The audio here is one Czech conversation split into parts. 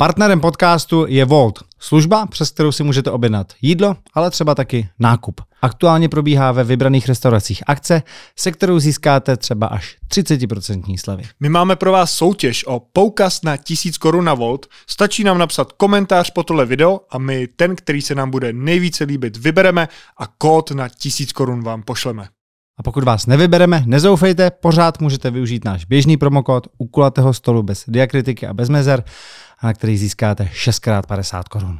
Partnerem podcastu je Volt, služba, přes kterou si můžete objednat jídlo, ale třeba taky nákup. Aktuálně probíhá ve vybraných restauracích akce, se kterou získáte třeba až 30% slevy. My máme pro vás soutěž o poukaz na 1000 korun na Volt. Stačí nám napsat komentář po tohle video a my ten, který se nám bude nejvíce líbit, vybereme a kód na 1000 korun vám pošleme. A pokud vás nevybereme, nezoufejte, pořád můžete využít náš běžný promokód u kulatého stolu bez diakritiky a bez mezer, na který získáte 6x50 korun.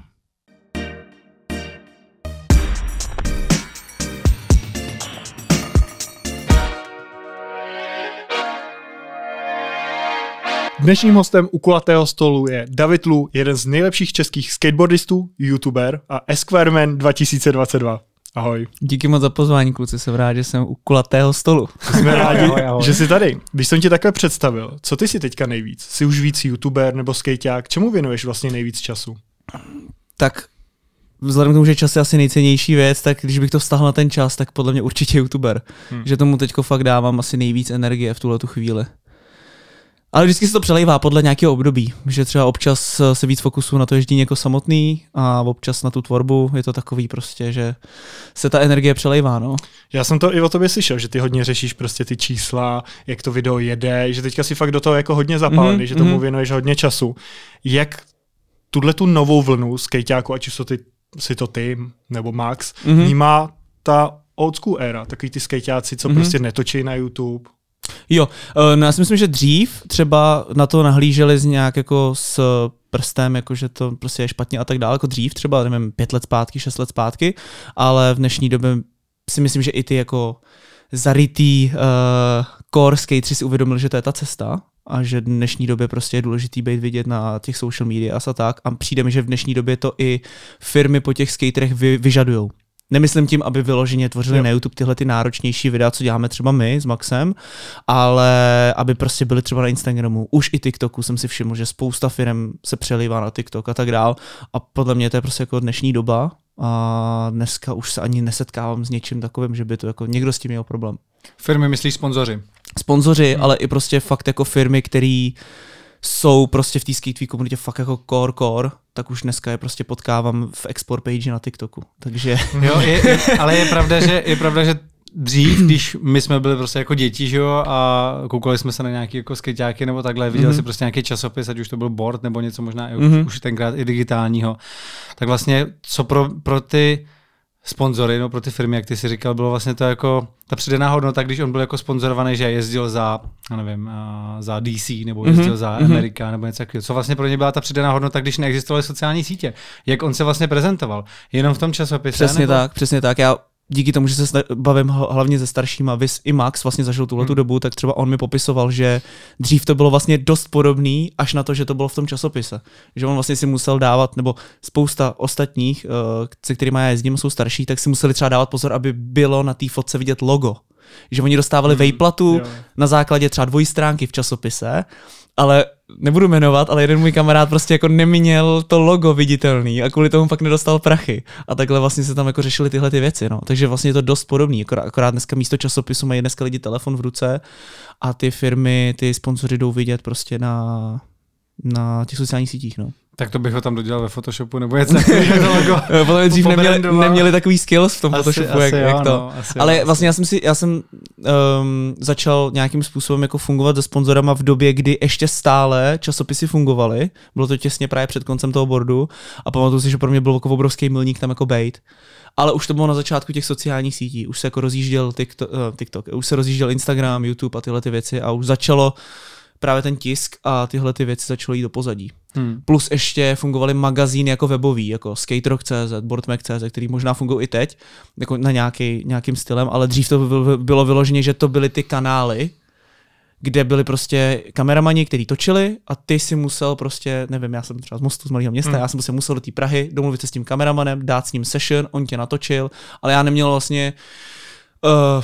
Dnešním hostem u kulatého stolu je David Lu, jeden z nejlepších českých skateboardistů, youtuber a Esquireman 2022. Ahoj. Díky moc za pozvání, kluci, jsem rád, že jsem u kulatého stolu. Jsme rádi, Ahoj, ahoj. že jsi tady. Když jsem tě takhle představil, co ty si teďka nejvíc? Jsi už víc youtuber nebo skejťák? Čemu věnuješ vlastně nejvíc času? Tak vzhledem k tomu, že čas je asi nejcennější věc, tak když bych to vztahl na ten čas, tak podle mě určitě youtuber. Hmm. Že tomu teďko fakt dávám asi nejvíc energie v tuhle tu chvíli. Ale vždycky se to přelejvá podle nějakého období, že třeba občas se víc fokusu na to ježdění jako samotný a občas na tu tvorbu je to takový prostě, že se ta energie přelejvá, no. Já jsem to i o tobě slyšel, že ty hodně řešíš prostě ty čísla, jak to video jede, že teďka si fakt do toho jako hodně zapálený, Mhm, že tomu mhm. věnuješ hodně času. Jak tuhle tu novou vlnu skejťáku, ať už jsou ty, si to ty nebo Max, Mhm. mm-hmm. vnímá ta old school éra, takový ty skejťáci, co mm-hmm. Mhm. prostě netočí na YouTube. Jo, eh, no já si myslím, že dřív třeba na to nahlíželi z nějak jako s prstem, jako že to prostě je špatně a tak dále, jako dřív třeba, nevím, pět let zpátky, šest let zpátky, ale v dnešní době si myslím, že i ty jako zarytý uh, core skateři si uvědomili, že to je ta cesta a že v dnešní době prostě je důležitý být vidět na těch social media a tak a přijde mi, že v dnešní době to i firmy po těch skaterech vy, vyžadujou. Nemyslím tím, aby vyloženě tvořili Jo. na YouTube tyhle ty náročnější videa, co děláme třeba my s Maxem, ale aby prostě byli třeba na Instagramu. Už i TikToku jsem si všiml, že spousta firm se přelívá na TikTok a tak dál. A podle mě to je prostě jako dnešní doba a dneska už se ani nesetkávám s něčím takovým, že by to jako někdo s tím měl problém. Firmy myslíš sponzoři. Sponzoři, hmm. ale i prostě fakt jako firmy, které jsou prostě v té skateové komunitě fakt jako core core, tak už dneska je prostě potkávám v export page na TikToku. Takže Jo, je, je, ale je pravda, že je pravda, že dřív, když my jsme byli prostě jako děti, že jo, a koukali jsme se na nějaký jako skejťáky nebo takhle, viděli Mhm. si prostě nějaký časopis, ať už to byl board nebo něco možná i Mhm. už, už tenkrát i digitálního, tak vlastně co pro, pro ty sponzory, no pro ty firmy, jak ty si říkal, bylo vlastně to jako ta přidaná hodnota, když on byl jako sponzorovaný, že jezdil za, já nevím, a, za DC nebo jezdil Mhm, mm-hmm. za mhm. Amerika nebo něco takového. Co vlastně pro ně byla ta přidaná hodnota, když neexistovaly sociální sítě? Jak on se vlastně prezentoval? Jenom v tom časopise? Přesně nebo? tak, přesně tak. Já díky tomu, že se bavím hlavně se staršíma, Vys i Max vlastně zažil tuhle tu Hmm. dobu, tak třeba on mi popisoval, že dřív to bylo vlastně dost podobný, až na to, že to bylo v tom časopise. Že on vlastně si musel dávat, nebo spousta ostatních, eh, se kterými já jezdím, jsou starší, tak si museli třeba dávat pozor, aby bylo na té fotce vidět logo. Že oni dostávali Hmm, vejplatu jo. na základě třeba dvojí stránky v časopise, ale nebudu jmenovat, ale jeden můj kamarád prostě jako neměl to logo viditelný a kvůli tomu pak nedostal prachy. A takhle vlastně se tam jako řešily tyhle ty věci, no. Takže vlastně je to dost podobný, akorát, dneska místo časopisu mají dneska lidi telefon v ruce a ty firmy, ty sponzoři jdou vidět prostě na na těch sociálních sítích, no. Tak to bych ho tam dodělal ve Photoshopu nebo něco takového to logo. Podle dřív neměli, neměli takový skills v tom Asi- Photoshopu, asi jak, jo, jak to. no, asi jo, Ale asi. vlastně já jsem si, já jsem um, začal nějakým způsobem jako fungovat se sponzorama v době, kdy ještě stále časopisy fungovaly. Bylo to těsně právě před koncem toho boardu a pamatuju si, že pro mě byl jako obrovský milník tam jako bait. Ale už to bylo na začátku těch sociálních sítí, už se jako rozjížděl TikTok, uh, TikTok už se rozjížděl Instagram, YouTube a tyhle ty věci a už začalo právě ten tisk a tyhle ty věci začaly jít do pozadí. Hmm. Plus ještě fungovaly magazíny jako webový, jako skaterock.cz, boardmag.cz, který možná fungují i teď, jako na nějaký, nějakým stylem, ale dřív to bylo, bylo vyloženě, že to byly ty kanály, kde byli prostě kameramani, kteří točili a ty si musel prostě, nevím, já jsem třeba z Mostu, z malého města, Hmm. já jsem prostě musel do té Prahy, domluvit se s tím kameramanem, dát s ním session, on tě natočil, ale já neměl vlastně Uh,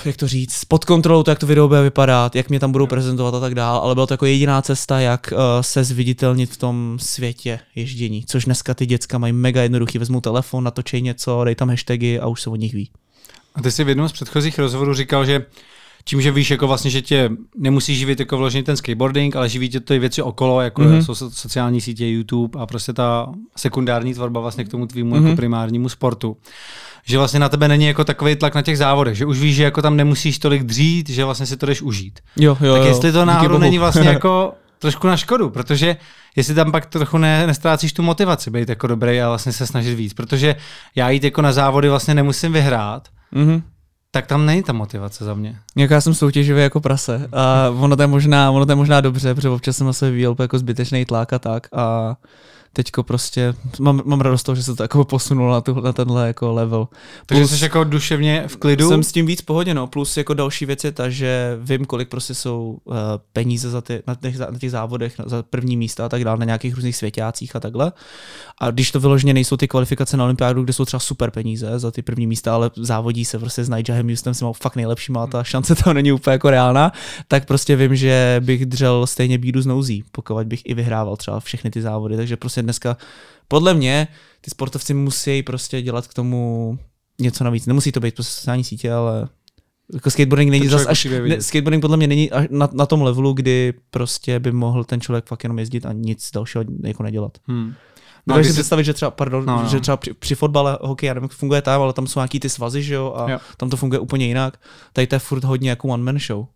jak to říct, pod kontrolou to, jak to video bude vypadat, jak mě tam budou prezentovat a tak dál, ale byla to jako jediná cesta, jak uh, se zviditelnit v tom světě ježdění, což dneska ty děcka mají mega jednoduchý, vezmou telefon, natočej něco, dej tam hashtagy a už se o nich ví. A ty jsi v jednom z předchozích rozhovorů říkal, že tím, že víš, jako vlastně, že tě nemusí živit jako vložený ten skateboarding, ale živí tě ty věci okolo, jako Mhm. mm-hmm. jsou so- sociální sítě, YouTube a prostě ta sekundární tvorba vlastně k tomu tvýmu Mhm. mm-hmm. jako primárnímu sportu. Že vlastně na tebe není jako takový tlak na těch závodech, že už víš, že jako tam nemusíš tolik dřít, že vlastně si to jdeš užít. Jo, jo, tak jestli to náhodou není vlastně jako trošku na škodu, protože jestli tam pak trochu ne, nestrácíš tu motivaci být jako dobrý a vlastně se snažit víc, protože já jít jako na závody vlastně nemusím vyhrát, Mhm. Tak tam není ta motivace za mě. Jak já jsem soutěživý jako prase a ono to je možná, ono to je možná dobře, protože občas jsem se vyvíjel jako zbytečný tlak a tak a teďko prostě mám, mám radost z toho, že se to jako posunulo na, tu, na tenhle jako level. Takže Plus- jsi jako duševně v klidu. Jsem s tím víc pohodě, no. Plus jako další věc je ta, že vím, kolik prostě jsou uh, peníze za ty, na, těch, na těch závodech, na, za první místa a tak dále, na nějakých různých světácích a takhle. A když to vyloženě nejsou ty kvalifikace na olympiádu, kde jsou třeba super peníze za ty první místa, ale závodí se prostě s Nigelem Houston, si mal fakt nejlepší, a ta šance tam není úplně jako reálná, tak prostě vím, že bych dřel stejně bídu z nouzí, pokud bych i vyhrával třeba všechny ty závody. Takže prostě dneska, podle mě, ty sportovci musí prostě dělat k tomu něco navíc. Nemusí to být prostě sociální sítě, ale jako skateboarding není Ten zas člověk až, ne, skateboarding podle mě není až na, na, tom levelu, kdy prostě by mohl ten člověk fakt jenom jezdit a nic dalšího jako nedělat. Hmm. No, Dokážeš když si jsi- představit, že třeba, pardon, No, no, no. no. že třeba při, při fotbale, hokej, já nevím, jak funguje tam, ale tam jsou nějaký ty svazy, že jo, a jo. tam to funguje úplně jinak. Tady to je furt hodně jako one man show.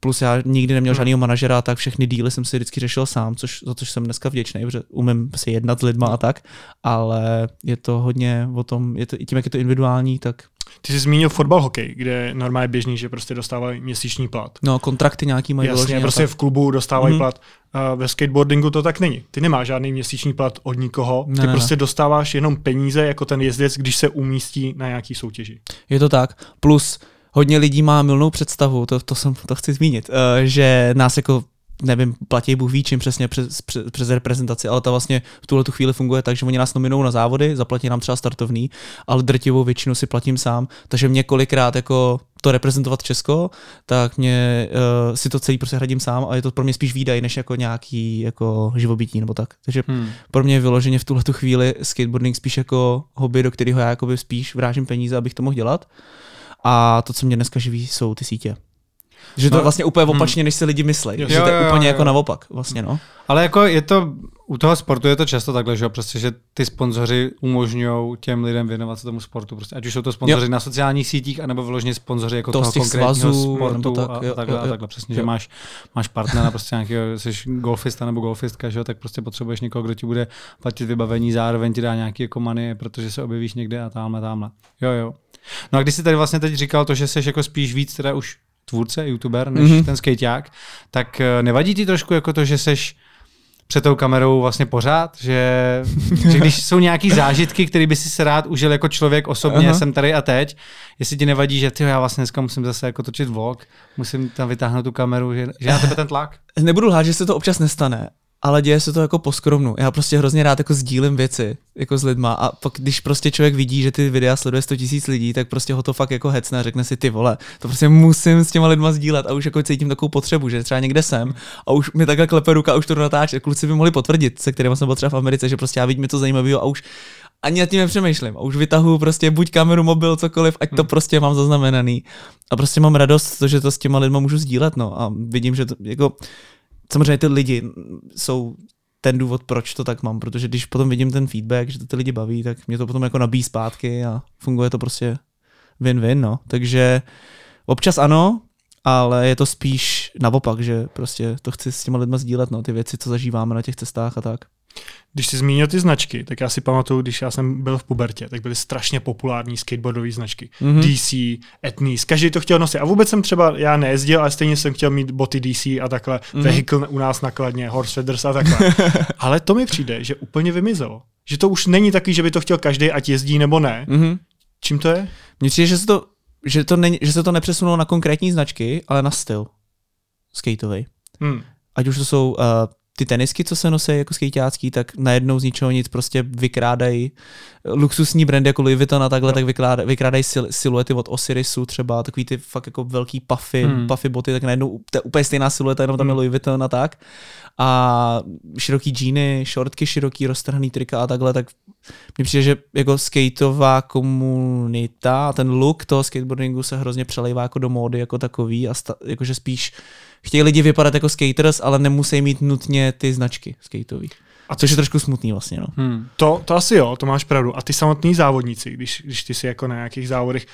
Plus já nikdy neměl Hmm. žádného manažera, tak všechny díly jsem si vždycky řešil sám, což, za což jsem dneska vděčný, protože umím si jednat s lidma a tak, ale je to hodně o tom, je to, i tím, jak je to individuální, tak Ty jsi zmínil fotbal hokej, kde normálně běžný, že prostě dostávají měsíční plat. no, kontrakty nějaký mají Jasně, prostě tak. v klubu dostávají Mhm. plat. A ve skateboardingu to tak není. Ty nemáš žádný měsíční plat od nikoho, Ne, ty ne, ne. prostě dostáváš jenom peníze jako ten jezdec, když se umístí na nějaký soutěži. Je to tak. Plus hodně lidí má milnou představu, to, to, jsem, to chci zmínit, uh, že nás jako nevím, platí Bůh ví čím přesně přes, přes, přes reprezentaci, ale ta vlastně v tuhle tu chvíli funguje tak, že oni nás nominují na závody, zaplatí nám třeba startovný, ale drtivou většinu si platím sám, takže mě kolikrát jako to reprezentovat Česko, tak mě uh, si to celý prostě hradím sám a je to pro mě spíš výdaj, než jako nějaký jako živobytí nebo tak. Takže Hmm. pro mě je vyloženě v tuhle tu chvíli skateboarding spíš jako hobby, do kterého já jakoby spíš vrážím peníze, abych to mohl dělat. A to, co mě dneska živí, jsou ty sítě. Že to No, je vlastně úplně opačně, než si lidi myslí. Jo, Že to je jo, úplně jo. jako naopak vlastně, no. Ale jako je to, u toho sportu je to často takhle, že jo, prostě, že ty sponzoři umožňují těm lidem věnovat se tomu sportu, prostě, ať už jsou to sponzoři na sociálních sítích, anebo vyloženě sponzoři jako To toho konkrétního svazů, sportu tak, a, jo, a takhle, jo, a jo. takhle přesně, Jo. že máš, máš partnera, prostě nějakého, jsi golfista nebo golfistka, že jo, tak prostě potřebuješ někoho, kdo ti bude platit vybavení, zároveň ti dá nějaký jako protože se objevíš někde a tamhle, tamhle. Jo, jo. No a když jsi tady vlastně teď říkal to, že jsi jako spíš víc teda už tvůrce, youtuber, než Mhm. mm-hmm. ten skejťák, tak eh, nevadí ti trošku jako to, že seš před tou kamerou vlastně pořád, že, že když jsou nějaký zážitky, které by si se rád užil jako člověk osobně, Aha. jsem tady a teď, jestli ti nevadí, že ty já vlastně dneska musím zase jako točit vlog, musím tam vytáhnout tu kameru, že, že na tebe ten tlak? Nebudu lhát, že se to občas nestane, ale děje se to jako po skromnu. Já prostě hrozně rád jako sdílím věci jako s lidma a pak když prostě člověk vidí, že ty videa sleduje 100 tisíc lidí, tak prostě ho to fakt jako hecne a řekne si ty vole, to prostě musím s těma lidma sdílet a už jako cítím takovou potřebu, že třeba někde jsem a už mi takhle klepe ruka a už to jdu natáčet. Kluci by mohli potvrdit, se kterými jsem byl třeba v Americe, že prostě já vidím něco zajímavého a už ani nad tím nepřemýšlím. A už vytahuju prostě buď kameru, mobil, cokoliv, ať to prostě mám zaznamenaný. A prostě mám radost, to, že to s těma lidma můžu sdílet, no. A vidím, že to, jako, samozřejmě ty lidi jsou ten důvod, proč to tak mám, protože když potom vidím ten feedback, že to ty lidi baví, tak mě to potom jako nabíjí zpátky a funguje to prostě win-win, no. Takže občas ano, ale je to spíš naopak, že prostě to chci s těma lidma sdílet, no, ty věci, co zažíváme na těch cestách a tak. Když jsi zmínil ty značky, tak já si pamatuju, když já jsem byl v pubertě, tak byly strašně populární skateboardové značky. Mhm. Mm-hmm. DC, Etnies, každý to chtěl nosit. A vůbec jsem třeba, já nejezdil, ale stejně jsem chtěl mít boty DC a takhle, Mhm. mm-hmm. vehicle u nás nakladně, horse feathers a takhle. ale to mi přijde, že úplně vymizelo. Že to už není takový, že by to chtěl každý, ať jezdí nebo ne. Mhm. Čím to je? Mně přijde, že se to, že, to není, že se to nepřesunulo na konkrétní značky, ale na styl skateový. Hmm. Ať už to jsou uh, ty tenisky, co se nosí jako skejťácký, tak najednou z ničeho nic prostě vykrádají luxusní brandy jako Louis Vuitton a takhle, Jo. tak vykrádají, vykrádají sil, siluety od Osirisu třeba, takový ty fakt jako velký puffy, Hmm. puffy boty, tak najednou to je úplně stejná silueta, jenom tam je Hmm. Louis Vuitton a tak. A široký džíny, šortky široký, roztrhaný trika a takhle, tak Mně přijde, že jako skateová komunita a ten look toho skateboardingu se hrozně přelejvá jako do módy jako takový a sta, jakože spíš chtějí lidi vypadat jako skaters, ale nemusí mít nutně ty značky skateových. A což je trošku smutný vlastně, no. Hmm. To, to asi jo, to máš pravdu. A ty samotní závodníci, když, když ty si jako na nějakých závodech,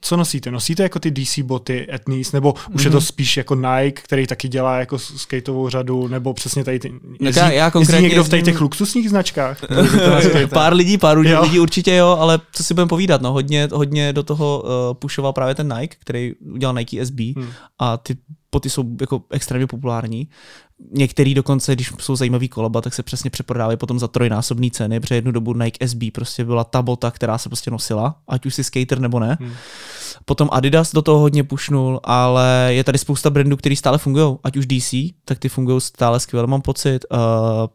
co nosíte? Nosíte jako ty DC boty Etnies, nebo už mm-hmm. je to spíš jako Nike, který taky dělá jako skateovou řadu, nebo přesně tady ty, jezdí, já, já konkrétně někdo v tady těch luxusních značkách? pár lidí, pár jo. lidí určitě jo, ale co si budeme povídat, no hodně, hodně do toho uh, pušoval právě ten Nike, který udělal Nike SB hmm. a ty boty jsou jako extrémně populární. Některý dokonce, když jsou zajímavý kolaba, tak se přesně přeprodávají potom za trojnásobný ceny, protože jednu dobu Nike SB prostě byla ta bota, která se prostě nosila, ať už si skater nebo ne. Hmm. Potom Adidas do toho hodně pušnul, ale je tady spousta brandů, který stále fungují, ať už DC, tak ty fungují stále skvěle, mám pocit. Uh,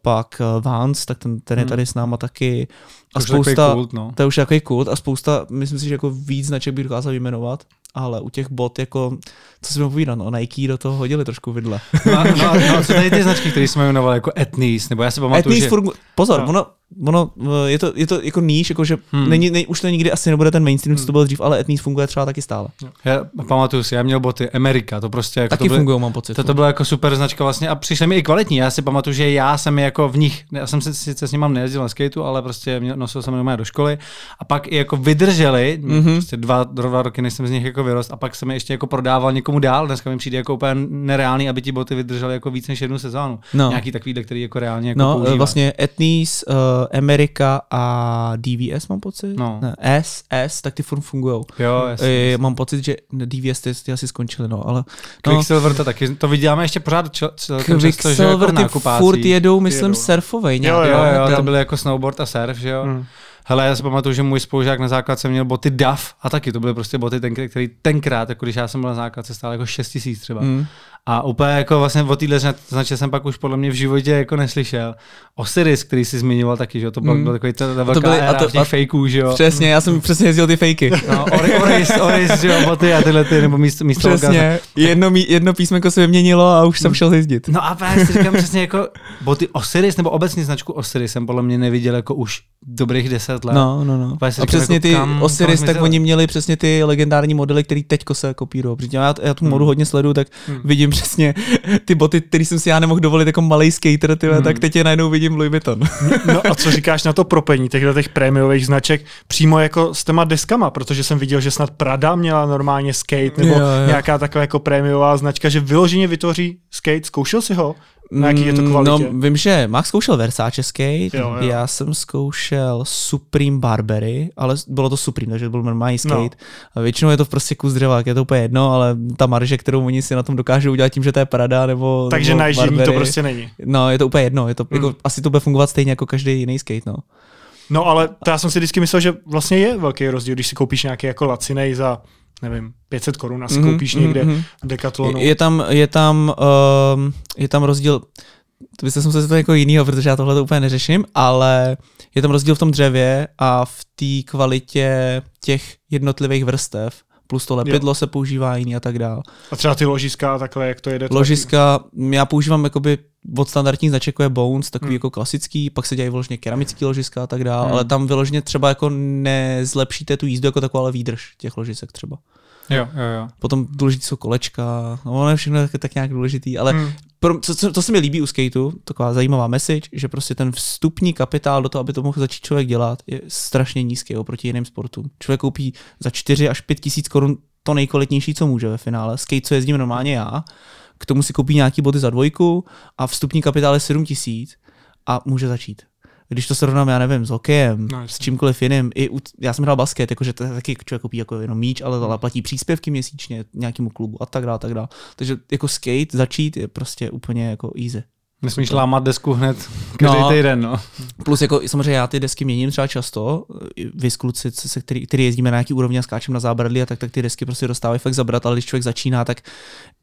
pak eh, Vans, tak ten, ten je hmm. tady s náma taky. A to spousta, kult, no. to je už takový kult a spousta, myslím si, že jako víc značek bych dokázal vyjmenovat ale u těch bot, jako, co si povídat, no, Nike do toho hodili trošku vidle. No, no, no, co tady ty značky, které jsme jmenovali jako Etnis, nebo já si pamatuju, Etnis, že... Furt, pozor, no. ono, ono, je, to, je to jako níž, jako že hmm. není, ne, už to nikdy asi nebude ten mainstream, hmm. co to bylo dřív, ale Etnis funguje třeba taky stále. Já pamatuju si, já měl boty Amerika, to prostě jako taky fungují, mám pocit. To, to bylo jako super značka vlastně a přišly mi i kvalitní. Já si pamatuju, že já jsem jako v nich, já jsem si sice s nimi nejezdil na skateu, ale prostě nosil jsem je do školy a pak i jako vydrželi, mm-hmm. prostě dva, dva roky, než jsem z nich jako vyrost a pak jsem je ještě jako prodával někomu dál. Dneska mi přijde jako úplně nereálný, aby ti boty vydržely jako víc než jednu sezónu. No. Nějaký takový, který jako reálně jako No, používáš. vlastně Etnis, uh, Amerika a DVS mám pocit. No. Ne, S, S, tak ty furt fungují. Jo, jasně, uh, Mám pocit, že DVS ty, ty asi skončili, no, ale... No, Quicksilver to taky, to vidíme ještě pořád čel, Quicksilver ty furt jedou, myslím, jedou. surfovej nějak. Jo, jo, jo, jo, to byly jako snowboard a surf, že jo. Hmm. Hele, já si pamatuju, že můj spolužák na základce měl boty DAF a taky to byly prostě boty, ten, který tenkrát, jako když já jsem byl na základce, stále jako 6 tisíc třeba. Mm. A úplně jako vlastně o téhle značce jsem pak už podle mě v životě jako neslyšel. Osiris, který si zmiňoval taky, že to byl, mm. byl takový ta velká to byly, a to, a, fejků, že jo. Přesně, já jsem přesně jezdil ty fejky. No, Oris, Oris, že jo, boty a tyhle ty, nebo místo, místo Přesně, jedno, jedno písmenko se vyměnilo a už jsem mm. šel jezdit. No a právě si říkám přesně jako boty Osiris, nebo obecně značku Osiris jsem podle mě neviděl jako už dobrých deset let. No, no, no. A, a přesně jako, ty kam, Osiris, tak oni měli přesně ty legendární modely, které teďko se kopírují. Protože já, já tu modu hmm. hodně sleduju, tak hmm. vidím přesně ty boty, které jsem si já nemohl dovolit jako malý skater, ty, hmm. tak teď je najednou vidím Louis Vuitton. no a co říkáš na to propení těchto těch prémiových značek přímo jako s těma deskama, protože jsem viděl, že snad Prada měla normálně skate nebo jo, jo. nějaká taková jako prémiová značka, že vyloženě vytvoří skate. Zkoušel si ho? Na jaký je to mm, kvalitě? No, vím, že Max zkoušel Versace skate, jo, jo. já jsem zkoušel Supreme Barbery, ale bylo to Supreme, takže to byl normální skate. No. A většinou je to prostě kus dřeva, je to úplně jedno, ale ta marže, kterou oni si na tom dokážou udělat tím, že to je Prada nebo Takže nebo na Barbery, to prostě není. No, je to úplně jedno, je to, mm. jako, asi to bude fungovat stejně jako každý jiný skate, no. No ale to já jsem si vždycky myslel, že vlastně je velký rozdíl, když si koupíš nějaký jako lacinej za nevím, 500 korun a si mm-hmm, koupíš mm-hmm. někde v Decathlonu. Je, je tam, je tam, uh, je tam rozdíl, to byste museli to jako jinýho, protože já tohle to úplně neřeším, ale je tam rozdíl v tom dřevě a v té kvalitě těch jednotlivých vrstev plus to lepidlo jo. se používá jiný a tak dál. A třeba ty ložiska a takhle, jak to jede? Ložiska, já používám jakoby od standardních značek jako je Bones, takový hmm. jako klasický, pak se dělají vyloženě keramický ložiska a tak dál, hmm. ale tam vyloženě třeba jako nezlepšíte tu jízdu jako takovou, ale výdrž těch ložisek třeba. Jo, jo, jo. Potom důležitý jsou kolečka, no ono je všechno tak, tak nějak důležitý, ale hmm. Pro, co, co, to se mi líbí u skateu, taková zajímavá message, že prostě ten vstupní kapitál do toho, aby to mohl začít člověk dělat, je strašně nízký oproti jiným sportům. Člověk koupí za 4 až 5 tisíc korun to nejkvalitnější, co může ve finále. Skate, co jezdím normálně já, k tomu si koupí nějaký boty za dvojku a vstupní kapitál je 7 tisíc a může začít když to srovnám, já nevím, s hokejem, no, s čímkoliv jiným, i u, já jsem hrál basket, jakože to taky člověk koupí jako jenom míč, ale, ale platí příspěvky měsíčně nějakému klubu a tak dále, tak dále. Takže jako skate začít je prostě úplně jako easy. Nesmíš lámat desku hned každý no, týden, no. Plus jako samozřejmě já ty desky měním třeba často, vy kluci, se který, který jezdíme na nějaký úrovni a skáčem na zábradlí a tak, tak ty desky prostě dostávají fakt zabrat, ale když člověk začíná, tak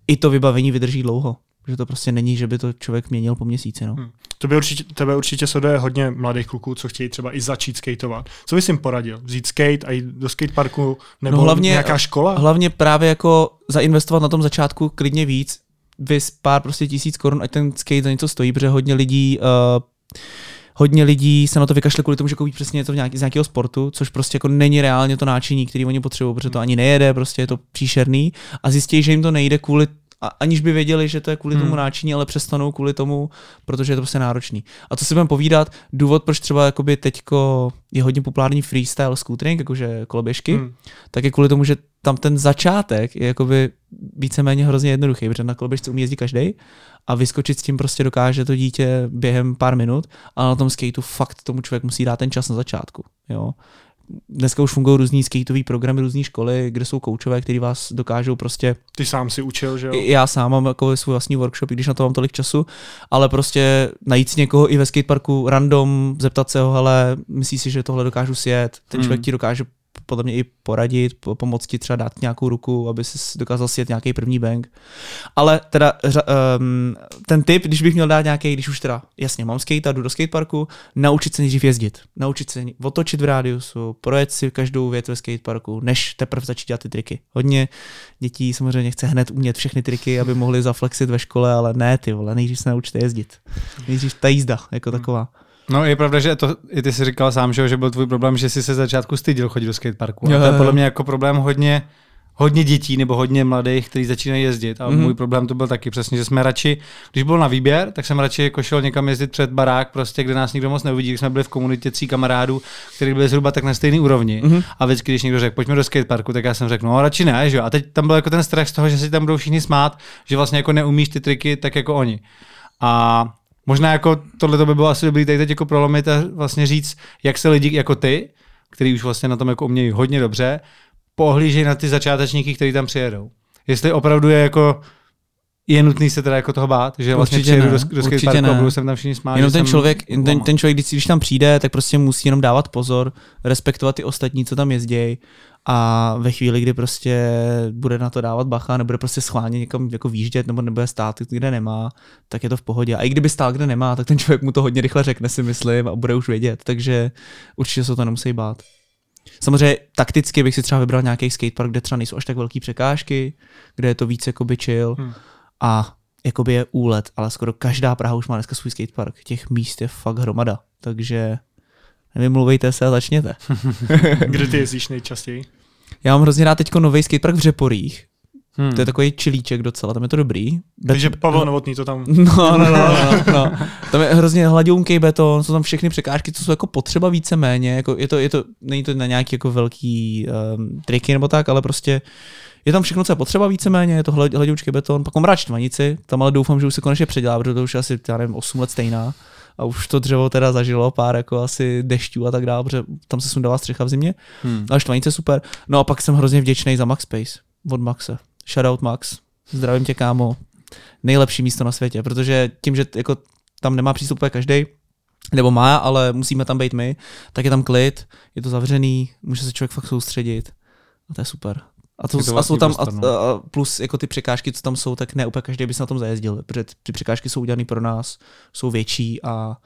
i to vybavení vydrží dlouho. Že to prostě není, že by to člověk měnil po měsíci. No. Hmm. Tebe určitě, tebe určitě sleduje hodně mladých kluků, co chtějí třeba i začít skateovat. Co bys jim poradil? Vzít skate a jít do skateparku nebo no hlavně, nějaká škola? Hlavně právě jako zainvestovat na tom začátku klidně víc, vys pár prostě tisíc korun, ať ten skate za něco stojí, protože hodně lidí uh, hodně lidí se na to vykašle kvůli tomu, že koupí přesně něco nějaký, z nějakého sportu, což prostě jako není reálně to náčiní, který oni potřebují, protože to ani nejede, prostě je to příšerný a zjistí, že jim to nejde kvůli a aniž by věděli, že to je kvůli tomu Hmm. náčiní, ale přestanou kvůli tomu, protože je to prostě náročný. A co si budeme povídat, důvod, proč třeba jakoby teďko je hodně populární freestyle scootering, jakože koloběžky, Hmm. tak je kvůli tomu, že tam ten začátek je jakoby víceméně hrozně jednoduchý, protože na koloběžce umí jezdit každý a vyskočit s tím prostě dokáže to dítě během pár minut, ale na tom skateu fakt tomu člověk musí dát ten čas na začátku. Jo. Dneska už fungují různý skateový programy, různé školy, kde jsou koučové, který vás dokážou prostě Ty sám si učil, že jo? já sám mám jako svůj vlastní workshop, i když na to mám tolik času, ale prostě najít si někoho i ve skateparku random, zeptat se ho, ale myslíš si, že tohle dokážu sjet, ten Hmm. člověk ti dokáže podle mě i poradit, po- pomoct ti třeba dát nějakou ruku, aby si dokázal sjet nějaký první bank. Ale teda um, ten tip, když bych měl dát nějaký, když už teda jasně mám skate a jdu do skateparku, naučit se nejdřív jezdit. Naučit se otočit v rádiusu, projet si každou věc ve skateparku, než teprve začít dělat ty triky. Hodně dětí samozřejmě chce hned umět všechny triky, aby mohli zaflexit ve škole, ale ne ty vole, nejdřív se naučte jezdit. Nejdřív ta jízda jako taková. No je pravda, že to, i ty si říkal sám, že, že byl tvůj problém, že jsi se začátku styděl chodit do skateparku. Jo, A to je podle mě jako problém hodně, hodně dětí nebo hodně mladých, kteří začínají jezdit. A Mhm. můj problém to byl taky přesně, že jsme radši, když byl na výběr, tak jsem radši jako šel někam jezdit před barák, prostě, kde nás nikdo moc neuvidí, když jsme byli v komunitě tří kamarádů, kteří byli zhruba tak na stejné úrovni. Mhm. A vždycky, když někdo řekl, pojďme do skateparku, tak já jsem řekl, no radši ne, že jo. A teď tam byl jako ten strach z toho, že si tam budou všichni smát, že vlastně jako neumíš ty triky tak jako oni. A možná jako tohle to by bylo asi dobrý tady teď jako prolomit a vlastně říct, jak se lidi jako ty, který už vlastně na tom jako umějí hodně dobře, pohlížejí na ty začátečníky, kteří tam přijedou. Jestli opravdu je jako je nutný se teda jako toho bát, že vlastně Určitě přijedu ne, do, do skateparku a ne. budou sem tam všichni smát. Jenom ten člověk, ten, ten člověk, když, když tam přijde, tak prostě musí jenom dávat pozor, respektovat ty ostatní, co tam jezdí a ve chvíli, kdy prostě bude na to dávat bacha, nebude prostě schválně někam jako výjíždět nebo nebude stát, kde nemá, tak je to v pohodě. A i kdyby stál, kde nemá, tak ten člověk mu to hodně rychle řekne, si myslím, a bude už vědět. Takže určitě se to nemusí bát. Samozřejmě takticky bych si třeba vybral nějaký skatepark, kde třeba nejsou až tak velké překážky, kde je to víc jakoby chill Hmm. a jakoby je úlet, ale skoro každá Praha už má dneska svůj skatepark. Těch míst je fakt hromada, takže nevymluvejte se a začněte. Kde ty jezdíš nejčastěji? Já mám hrozně rád teďko nový skatepark v Řeporích. Hmm. To je takový čilíček docela, tam je to dobrý. Bet- Takže Pavel Novotný to tam... No, no, no, no, no. Tam je hrozně hladounký beton, jsou tam všechny překážky, co jsou jako potřeba víceméně, jako je to, je to, není to na nějaký jako velký um, triky nebo tak, ale prostě je tam všechno, co je potřeba víceméně, je to hlad- hladoučký beton, pak mám rád čtvanici, tam ale doufám, že už se konečně předělá, protože to už je asi, já nevím, 8 let stejná a už to dřevo teda zažilo pár jako asi dešťů a tak dále, protože tam se sundala střecha v zimě, Hmm. ale štvanice super. No a pak jsem hrozně vděčný za Max Space od Maxe. Shoutout Max. Zdravím tě, kámo. Nejlepší místo na světě, protože tím, že jako tam nemá přístup každý, nebo má, ale musíme tam být my, tak je tam klid, je to zavřený, může se člověk fakt soustředit. A to je super. A, to, a jsou vlastní tam, a, a, plus jako ty překážky, co tam jsou, tak ne úplně každý by se na tom zajezdil, protože ty překážky jsou udělané pro nás, jsou větší a,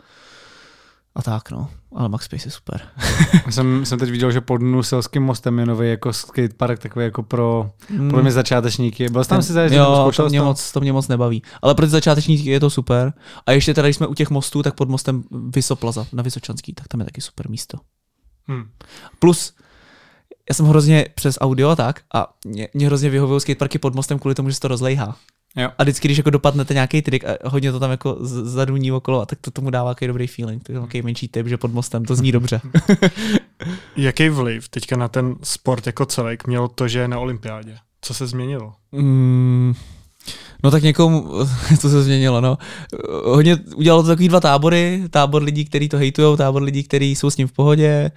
a tak no. Ale Max Space je super. Jsem, jsem teď viděl, že pod Nuselským mostem je nový jako skatepark, takový jako pro, Mm. pro mě začátečníky. Byl jsi tam si zajezdit? Jo, to mě, moc, to mě moc nebaví. Ale pro ty začátečníky je to super. A ještě teda, když jsme u těch mostů, tak pod mostem Vysoplaza na Vysočanský, tak tam je taky super místo. Hm. Plus, já jsem hrozně přes audio a tak a mě, mě hrozně vyhovují skateparky pod mostem kvůli tomu, že se to rozlejhá. Jo. A vždycky, když jako dopadnete nějaký trik a hodně to tam jako zaduní okolo, a tak to tomu dává takový dobrý feeling. To je takový menší tip, že pod mostem to zní dobře. Jaký vliv teďka na ten sport jako celek mělo to, že je na olympiádě? Co se změnilo? Mm, no tak někomu, to se změnilo, no. Hodně udělalo to takový dva tábory, tábor lidí, kteří to hejtujou, tábor lidí, kteří jsou s ním v pohodě.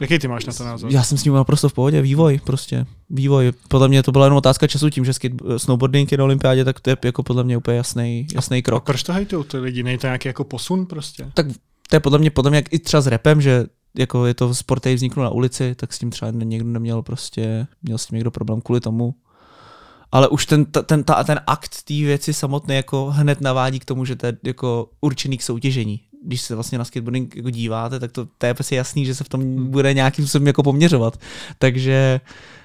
Jaký ty máš na to názor? Já jsem s ním naprosto v pohodě, vývoj prostě, vývoj. Podle mě to byla jenom otázka času tím, že snowboarding je na olympiádě, tak to je jako podle mě úplně jasný, jasný A krok. proč to hejtou ty lidi? Není to nějaký jako posun prostě? Tak to je podle mě, podle mě jak i třeba s repem, že jako je to sport, který vzniknul na ulici, tak s tím třeba někdo neměl prostě, měl s tím někdo problém kvůli tomu. Ale už ten, ten, ta, ten akt té věci samotný jako hned navádí k tomu, že to je jako určený k soutěžení. Když se vlastně na skateboarding jako díváte, tak to, to je prostě jasný, že se v tom bude nějakým způsobem jako poměřovat. Takže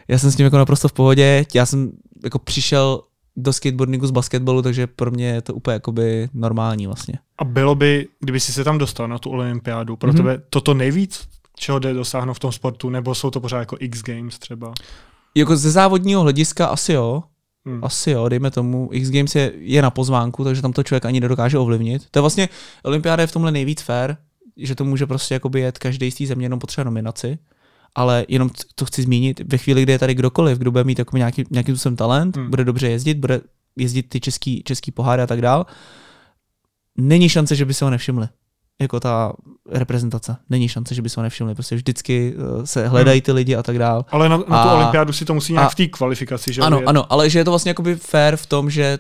já jsem s tím jako naprosto v pohodě. Já jsem jako přišel do skateboardingu z basketbalu, takže pro mě je to úplně jakoby normální vlastně. A bylo by, kdyby si se tam dostal na tu olympiádu, pro Mhm. mm-hmm. tebe toto nejvíc, čeho jde dosáhnout v tom sportu, nebo jsou to pořád jako X Games třeba? Jako ze závodního hlediska asi jo, Hmm. Asi jo, dejme tomu. X Games je, je na pozvánku, takže tam to člověk ani nedokáže ovlivnit. To je vlastně, olympiáda je v tomhle nejvíc fair, že to může prostě jakoby jet každý z té země, jenom potřebuje nominaci. Ale jenom to chci zmínit, ve chvíli, kdy je tady kdokoliv, kdo bude mít jako nějaký, nějaký způsobem talent, hmm. bude dobře jezdit, bude jezdit ty český, český poháry a tak dál, není šance, že by se ho nevšimli. Jako ta reprezentace. Není šance, že by se ho nevšimli. Prostě vždycky eh, se hledají ty lidi a tak dál. Ale na, na tu A- olympiádu si to musí nějak a- v té kvalifikaci, že? Ano, vyjet. ano, ale že je to vlastně jakoby fair v tom, že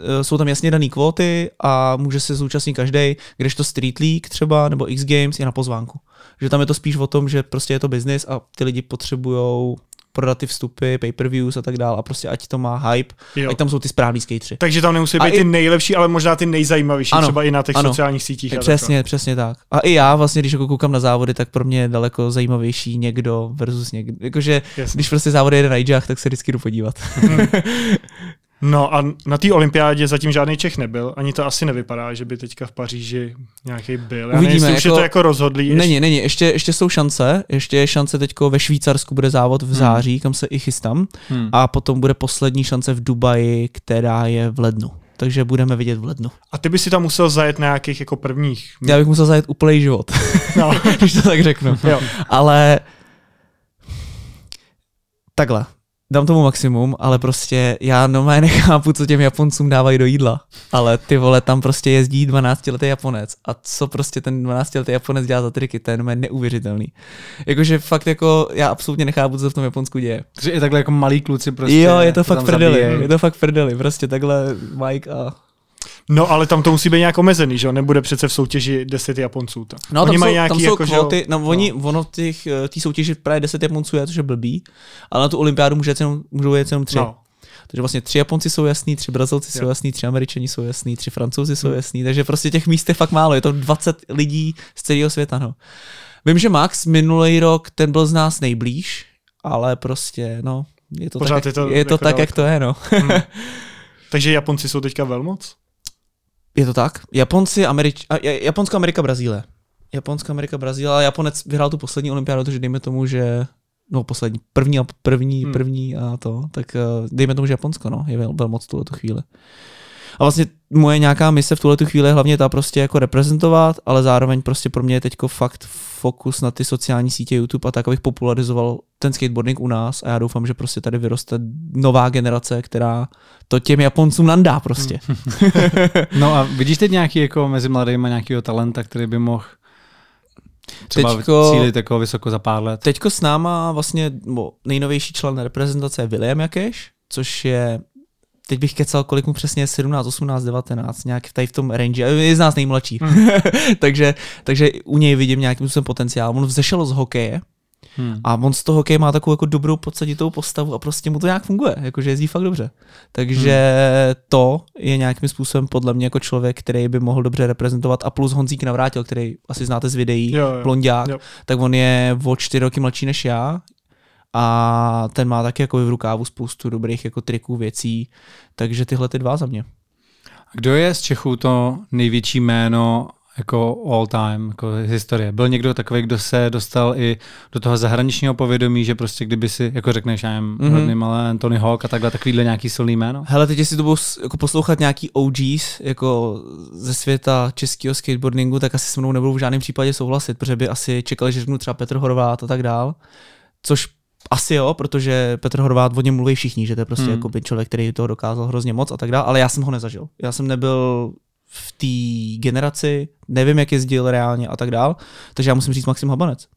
eh, jsou tam jasně dané kvóty a může se zúčastnit každý, když to Street League třeba nebo X Games je na pozvánku. Že tam je to spíš o tom, že prostě je to business a ty lidi potřebují prodat ty vstupy, pay-per-views a tak dále a prostě ať to má hype, Jo. ať tam jsou ty správný skateři. Takže tam nemusí A být i- ty nejlepší, ale možná ty nejzajímavější, Ano, třeba i na těch ano. sociálních sítích. Přesně, přesně tak. A i já vlastně, když jako koukám na závody, tak pro mě je daleko zajímavější někdo versus někdo. Jakože, Jasně. když prostě závody jede na Ijách, tak se vždycky jdu podívat. No a na té olympiádě zatím žádný Čech nebyl, ani to asi nevypadá, že by teďka v Paříži nějaký byl. Já Uvidíme, nevím, už je jako- to jako rozhodlý. ještě- Není, není, ještě, ještě jsou šance, ještě je šance teďko ve Švýcarsku bude závod v září, kam se i chystám Hmm. a potom bude poslední šance v Dubaji, která je v lednu. Takže budeme vidět v lednu. A ty by si tam musel zajet na nějakých jako prvních. Já bych musel zajet úplný život, No, když to tak řeknu. jo. Ale takhle, dám tomu maximum, ale prostě já normálně nechápu, co těm Japoncům dávají do jídla. Ale ty vole, tam prostě jezdí 12-letý Japonec. A co prostě ten 12-letý Japonec dělá za triky, to je normálně neuvěřitelný. Jakože fakt jako, já absolutně nechápu, co se v tom Japonsku děje. Takže i takhle jako malí kluci prostě. jo, je to fakt prdeli, je to fakt prdeli, prostě takhle Mike a... no, ale tam to musí být nějak omezený, že jo? Nebude přece v soutěži 10 Japonců. Tam. No, Oni tam, mají jsou, nějaký tam jsou jako, že jo- kvóty, no, oni, ono v těch, eh, té soutěži právě 10 Japonců je, což je blbý, ale na tu olympiádu může jet jenom, můžou jet jenom tři. No. Takže vlastně tři Japonci jsou jasný, tři Brazilci Jo. jsou jasný, tři Američani jsou jasný, tři Francouzi jsou jasný, takže prostě těch míst je fakt málo, je to 20 lidí z celého světa, no. Vím, že Max minulý rok, ten byl z nás nejblíž, ale prostě, no, je to Pořád tak, je to je to jako tak daleko. jak to je, no. Hmm. Takže Japonci jsou teďka velmoc? Je to tak? Japonci, Američ... Japonsko, Amerika, Brazílie. Japonsko, Amerika, Brazílie, Japonec vyhrál tu poslední olympiádu, takže dejme tomu, že no poslední, první a první, Hmm. první a to, tak uh, dejme tomu, že Japonsko, no, je vel, velmoc v tuhle tu chvíli. A vlastně moje nějaká mise v tuhle tu chvíli je hlavně ta prostě jako reprezentovat, ale zároveň prostě pro mě je teďko fakt fokus na ty sociální sítě YouTube a tak, abych popularizoval ten skateboarding u nás a já doufám, že prostě tady vyroste nová generace, která to těm Japoncům nandá prostě. No a vidíš teď nějaký jako mezi mladými nějakého talenta, který by mohl třeba Teďko- cílit jako vysoko za pár let? Teďko s náma vlastně nejnovější člen reprezentace je William Jakeš, což je teď bych kecal, kolik mu přesně je 17, 18, 19, nějak tady v tom range, je z nás nejmladší. Hmm. takže, takže u něj vidím nějakým způsobem potenciál. On vzešel z hokeje Hmm. a on z toho hokeje má takovou jako dobrou podsaditou postavu a prostě mu to nějak funguje, jakože jezdí fakt dobře. Takže to je nějakým způsobem podle mě jako člověk, který by mohl dobře reprezentovat a plus Honzík Navrátil, který asi znáte z videí, Jo, jo. blondiák, Jo. tak on je o čtyři roky mladší než já a ten má taky jako v rukávu spoustu dobrých jako triků, věcí, takže tyhle ty dva za mě. Kdo je z Čechů to největší jméno jako all time, jako historie? Byl někdo takový, kdo se dostal i do toho zahraničního povědomí, že prostě kdyby si, jako řekneš, já Mhm. mm-hmm. malé Anthony Hawk a takhle, takovýhle nějaký silný jméno? Hele, teď jestli to budou s- jako poslouchat nějaký OGs jako ze světa českého skateboardingu, tak asi se mnou nebudou v žádném případě souhlasit, protože by asi čekali, že řeknu třeba Petr Horvát a tak dál. Což asi jo, protože Petr Horvát o něm mluví všichni, že to je prostě Hmm. hmm. jako člověk, který toho dokázal hrozně moc a tak dále, ale já jsem ho nezažil. Já jsem nebyl v té generaci, nevím, jak jezdil reálně a tak dál, takže já musím říct Maxim Habanec.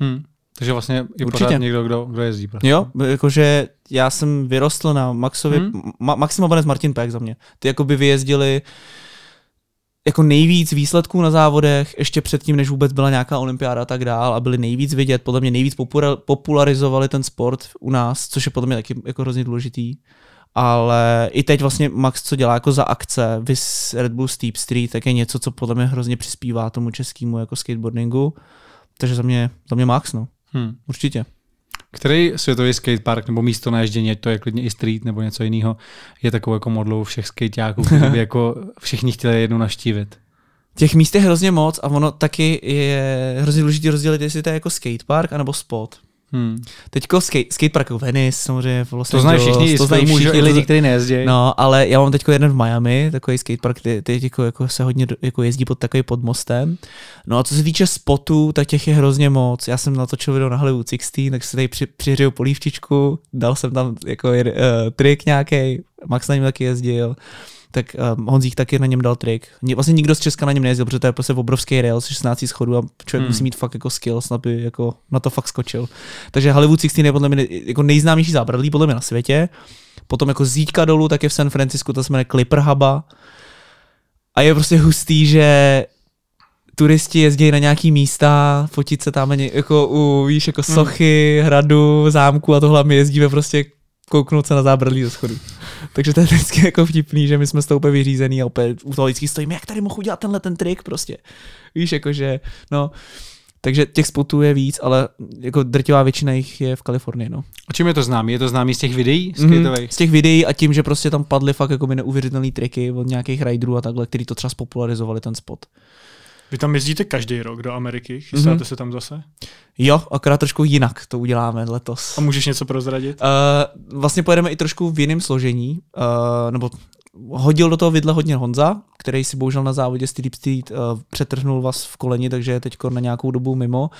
Hmm. Takže vlastně i Určitě. pořád někdo, kdo, kdo jezdí. Prostě. Jo, jakože já jsem vyrostl na Maxovi, Hmm. Ma- Maxim Habanec, Martin Pek za mě. Ty jako by vyjezdili jako nejvíc výsledků na závodech, ještě předtím, než vůbec byla nějaká olympiáda a tak dál a byli nejvíc vidět, podle mě nejvíc popularizovali ten sport u nás, což je podle mě taky jako hrozně důležitý. Ale i teď vlastně Max, co dělá jako za akce, vys Red Bull Steep Street, tak je něco, co podle mě hrozně přispívá tomu českému jako skateboardingu. Takže za mě, za mě Max, no, Hmm. určitě. Který světový skatepark nebo místo na ježdění, ať to je klidně i street nebo něco jiného, je takovou jako modlou všech skateáků, kteří by jako všichni chtěli jednou naštívit? Těch míst je hrozně moc a ono taky je hrozně důležité rozdělit, jestli to je jako skatepark anebo spot. Hmm. Teďko skate, skatepark jako Venice, samozřejmě v Los To znají všichni, to znají všichni, lidi, kteří nejezdí. No, ale já mám teď jeden v Miami, takový skatepark, který teď jako, jako se hodně jako jezdí pod takový pod mostem. No a co se týče spotů, tak těch je hrozně moc. Já jsem natočil video na Hollywood 16, tak si tady při, přihřeju polívčičku, dal jsem tam jako uh, trik nějaký, Max na něm taky jezdil tak um, Honzík taky na něm dal trik. Vlastně nikdo z Česka na něm nejezdil, protože to je prostě obrovský rail s 16 schodů a člověk Hmm. hmm. musí mít fakt jako skills, aby jako na to fakt skočil. Takže Hollywood 16 je podle mě jako nejznámější zábradlí podle mě na světě. Potom jako zítka dolů, tak je v San Francisku, to se jmenuje Clipper Huba. A je prostě hustý, že turisti jezdí na nějaký místa, fotit se tam jako u, víš, jako sochy, hradu, zámku a tohle my jezdíme prostě kouknout se na zábradlí ze schodu. Takže to je vždycky jako vtipný, že my jsme z toho úplně vyřízený a opět u toho vždycky stojíme, jak tady mohu udělat tenhle ten trik prostě. Víš, jakože, no. Takže těch spotů je víc, ale jako drtivá většina jich je v Kalifornii, no. A čím je to známý? Je to známý z těch videí Mhm, skateových? Z těch videí a tím, že prostě tam padly fakt jako neuvěřitelné triky od nějakých riderů a takhle, který to třeba spopularizovali ten spot. Vy tam jezdíte každý rok do Ameriky, chystáte Mhm. mm-hmm. se tam zase? Jo, akorát trošku jinak to uděláme letos. A můžeš něco prozradit? Uh, vlastně pojedeme i trošku v jiném složení, uh, nebo hodil do toho vidle hodně Honza, který si bohužel na závodě Steep Street uh, přetrhnul vás v koleni, takže je teď na nějakou dobu mimo.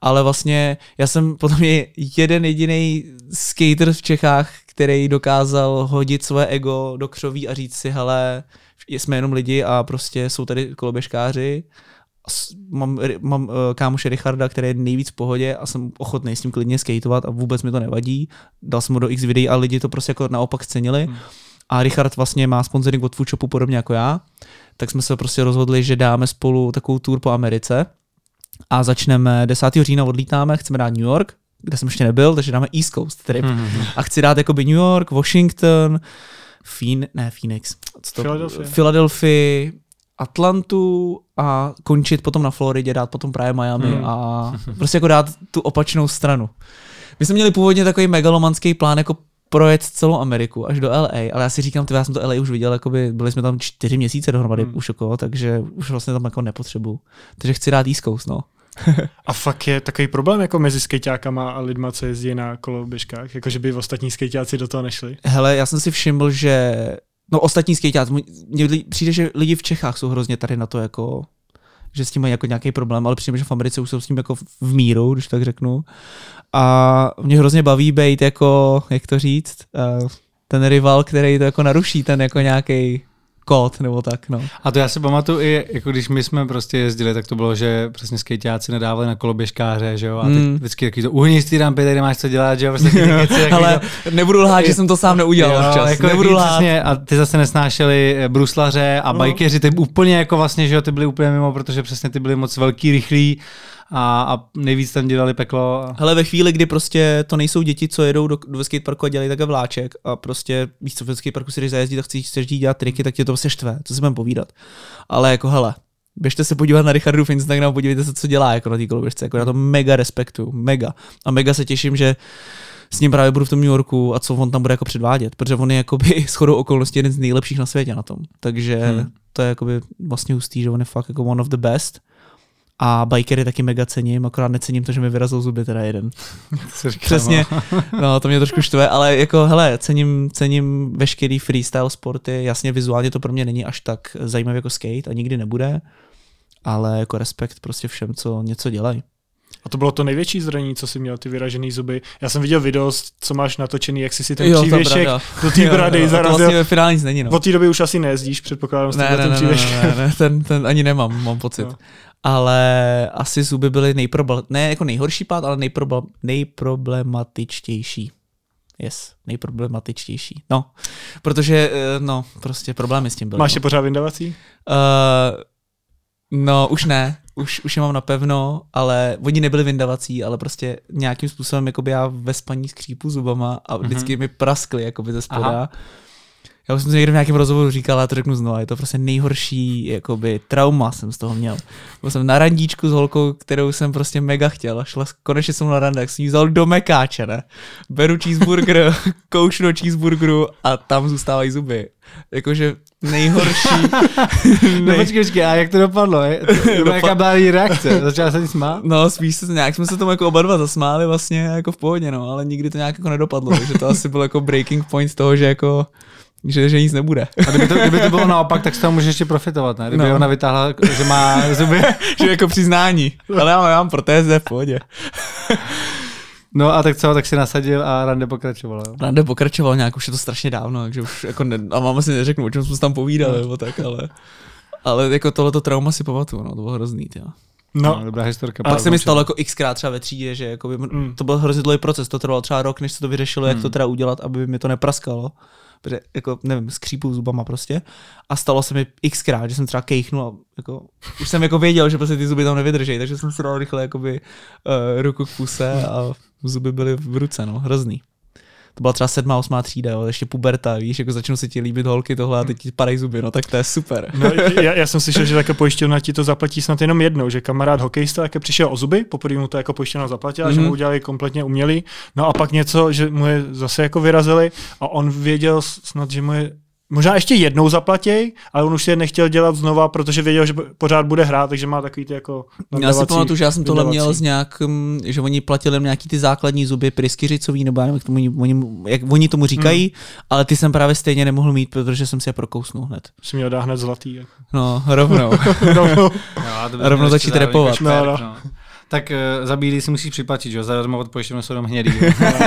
Ale vlastně já jsem potom je jeden jediný skater v Čechách, který dokázal hodit své ego do křoví a říct si, hele, jsme jenom lidi a prostě jsou tady koloběžkáři. Mám, mám uh, kámoše Richarda, který je nejvíc v pohodě a jsem ochotný s tím klidně skateovat a vůbec mi to nevadí. Dal jsem mu do x videí a lidi to prostě jako naopak cenili. Hmm. A Richard vlastně má sponsoring od Foodshopu podobně jako já, tak jsme se prostě rozhodli, že dáme spolu takovou tour po Americe a začneme 10. října odlítáme, chceme dát New York, kde jsem ještě nebyl, takže dáme East Coast trip. Mhm. A chci dát jakoby New York, Washington, Phoen- ne Phoenix, to? Philadelphia. Philadelphia, Atlantu a končit potom na Floridě, dát potom právě Miami Hmm. a prostě jako dát tu opačnou stranu. My jsme měli původně takový megalomanský plán jako projet celou Ameriku až do LA, ale já si říkám, ty já jsem to LA už viděl, jakoby byli jsme tam čtyři měsíce dohromady Hmm. už jako, takže už vlastně tam jako nepotřebuju. Takže chci dát East Coast, no. A fakt je takový problém jako mezi skejťákama a lidma, co jezdí na koloběžkách, jako že by ostatní skejťáci do toho nešli. Hele, já jsem si všiml, že no ostatní skejťáci, mně přijde, že lidi v Čechách jsou hrozně tady na to jako že s tím mají jako nějaký problém, ale přijde, že v Americe už jsou s tím jako v míru, když tak řeknu. A mě hrozně baví být jako, jak to říct, uh, ten rival, který to jako naruší, ten jako nějaký kód nebo tak, no. A to já si pamatuju i, jako když my jsme prostě jezdili, tak to bylo, že přesně skejťáci nedávali na koloběžkáře, že jo, a teď Mm. vždycky taky to uhni z té rampy, tady nemáš co dělat, že jo, prostě taky Ale to, nebudu lhát, že jsem to sám neudělal Jo, včas. Jako nebudu lhát. přesně, a ty zase nesnášeli eh, bruslaře a No. bajkeři, ty úplně jako vlastně, že jo, ty byli úplně mimo, protože přesně ty byli moc velký, rychlí a, a nejvíc tam dělali peklo. Hele, ve chvíli, kdy prostě to nejsou děti, co jedou do, do skateparku a dělají takhle vláček a prostě víš co, v skateparku si jdeš zajezdit a chceš, chceš dělat triky, tak tě to prostě štve, co si budeme povídat. Ale jako hele, běžte se podívat na Richardu v Instagramu, podívejte se, co dělá jako na té koloběžce, jako já to mega respektu, mega. A mega se těším, že s ním právě budu v tom New Yorku a co on tam bude jako předvádět, protože on je jakoby shodou okolností jeden z nejlepších na světě na tom. Takže Hmm. hmm. to je jakoby vlastně hustý, že on je fakt jako one of the best. A bikery taky mega cením, akorát necením to, že mi vyrazil zuby teda jeden. Říkám, Přesně, no to mě trošku štve, ale jako hele, cením, cením veškerý freestyle sporty, jasně vizuálně to pro mě není až tak zajímavý jako skate a nikdy nebude, ale jako respekt prostě všem, co něco dělají. A to bylo to největší zranění, co jsi měl, ty vyražený zuby. Já jsem viděl video, co máš natočený, jak jsi si ten Jo, přívěšek do té brady to zarazil. vlastně ve finále nic není, no. Od té doby už asi nejezdíš, předpokládám, s Ne, ne, ne, ne, ne, ne, ten, ten ani nemám, mám pocit. No. Ale asi zuby byly nejprobl... ne jako nejhorší pád, ale nejprobl... nejproblematičtější. Yes, nejproblematičtější. No, protože, eh, no, prostě problémy s tím byly. Máš no. je pořád vyndavací? Uh, no, už ne. Už, už je mám napevno, ale oni nebyli vyndavací, ale prostě nějakým způsobem jakoby já ve spaní skřípu zubama a vždycky mi praskly jakoby ze spoda. Aha. Já už jsem to někde v nějakém rozhovoru říkal, ale to řeknu znovu, je to prostě nejhorší jakoby, trauma jsem z toho měl. Byl jsem na randíčku s holkou, kterou jsem prostě mega chtěl a šla konečně jsem na rande, tak jsem jí vzal do mekáče, ne? Beru cheeseburger, koušnu cheeseburgeru a tam zůstávají zuby. Jakože nejhorší. No počkej, počkej, a jak to dopadlo? Je? To, to jaká byla její reakce? Začala se smát? No, spíš se nějak jsme se tomu jako oba dva zasmáli vlastně jako v pohodě, no, ale nikdy to nějak jako nedopadlo, takže to asi byl jako breaking point toho, že jako že, že nic nebude. A kdyby to, kdyby to bylo naopak, tak z toho můžeš ještě profitovat, ne? Kdyby No. ona vytáhla, že má zuby. že jako přiznání. Ale já mám, protéze v pohodě. No a tak co, tak si nasadil a rande pokračovalo. jo? Rande pokračoval nějak, už je to strašně dávno, takže už jako ne, a mám asi neřeknu, o čem jsme se tam povídali, nebo tak, ale, ale jako tohleto trauma si pamatuju, no, to bylo hrozný, jo. No, No, dobrá historka. A pak se mi stalo jako xkrát třeba ve třídě, že jako by, Mm. to byl hrozně dlouhý proces, to trvalo třeba rok, než se to vyřešilo, jak to teda udělat, aby mi to nepraskalo. Protože, jako, nevím, skřípu zubama prostě. A stalo se mi xkrát, že jsem třeba kejchnul a jako, už jsem jako věděl, že prostě ty zuby tam nevydrží, takže jsem si dal rychle jakoby, uh, ruku k puse a zuby byly v ruce, no, hrozný. To byla třeba sedmá, osmá třída, jo, ještě puberta, víš, jako začnou se ti líbit holky tohle a teď ti padají zuby, no tak to je super. No, já, já, jsem slyšel, že také pojišťovna ti to zaplatí snad jenom jednou, že kamarád hokejista také přišel o zuby, poprvé mu to jako pojišťovna zaplatila, mm-hmm. že Mhm. mu udělali kompletně umělý, no a pak něco, že mu je zase jako vyrazili a on věděl snad, že mu je Možná ještě jednou zaplatěj, ale on už si je nechtěl dělat znova, protože věděl, že pořád bude hrát, takže má takový ty jako Já si pamatuju, že já jsem tohle měl z nějak, že oni platili jenom nějaký ty základní zuby pryskyřicový, nebo já nevím, jak, tomu, oni, jak oni tomu říkají, Hmm. ale ty jsem právě stejně nemohl mít, protože jsem si je prokousnul hned. Si měl dát hned zlatý. Jako. No, rovnou. no, to by Rovnou začít repovat. špert, No, no. Tak uh, za bílý si musíš připlatit, že jo? Zadarmo od pojišťovny jsou jenom hnědý.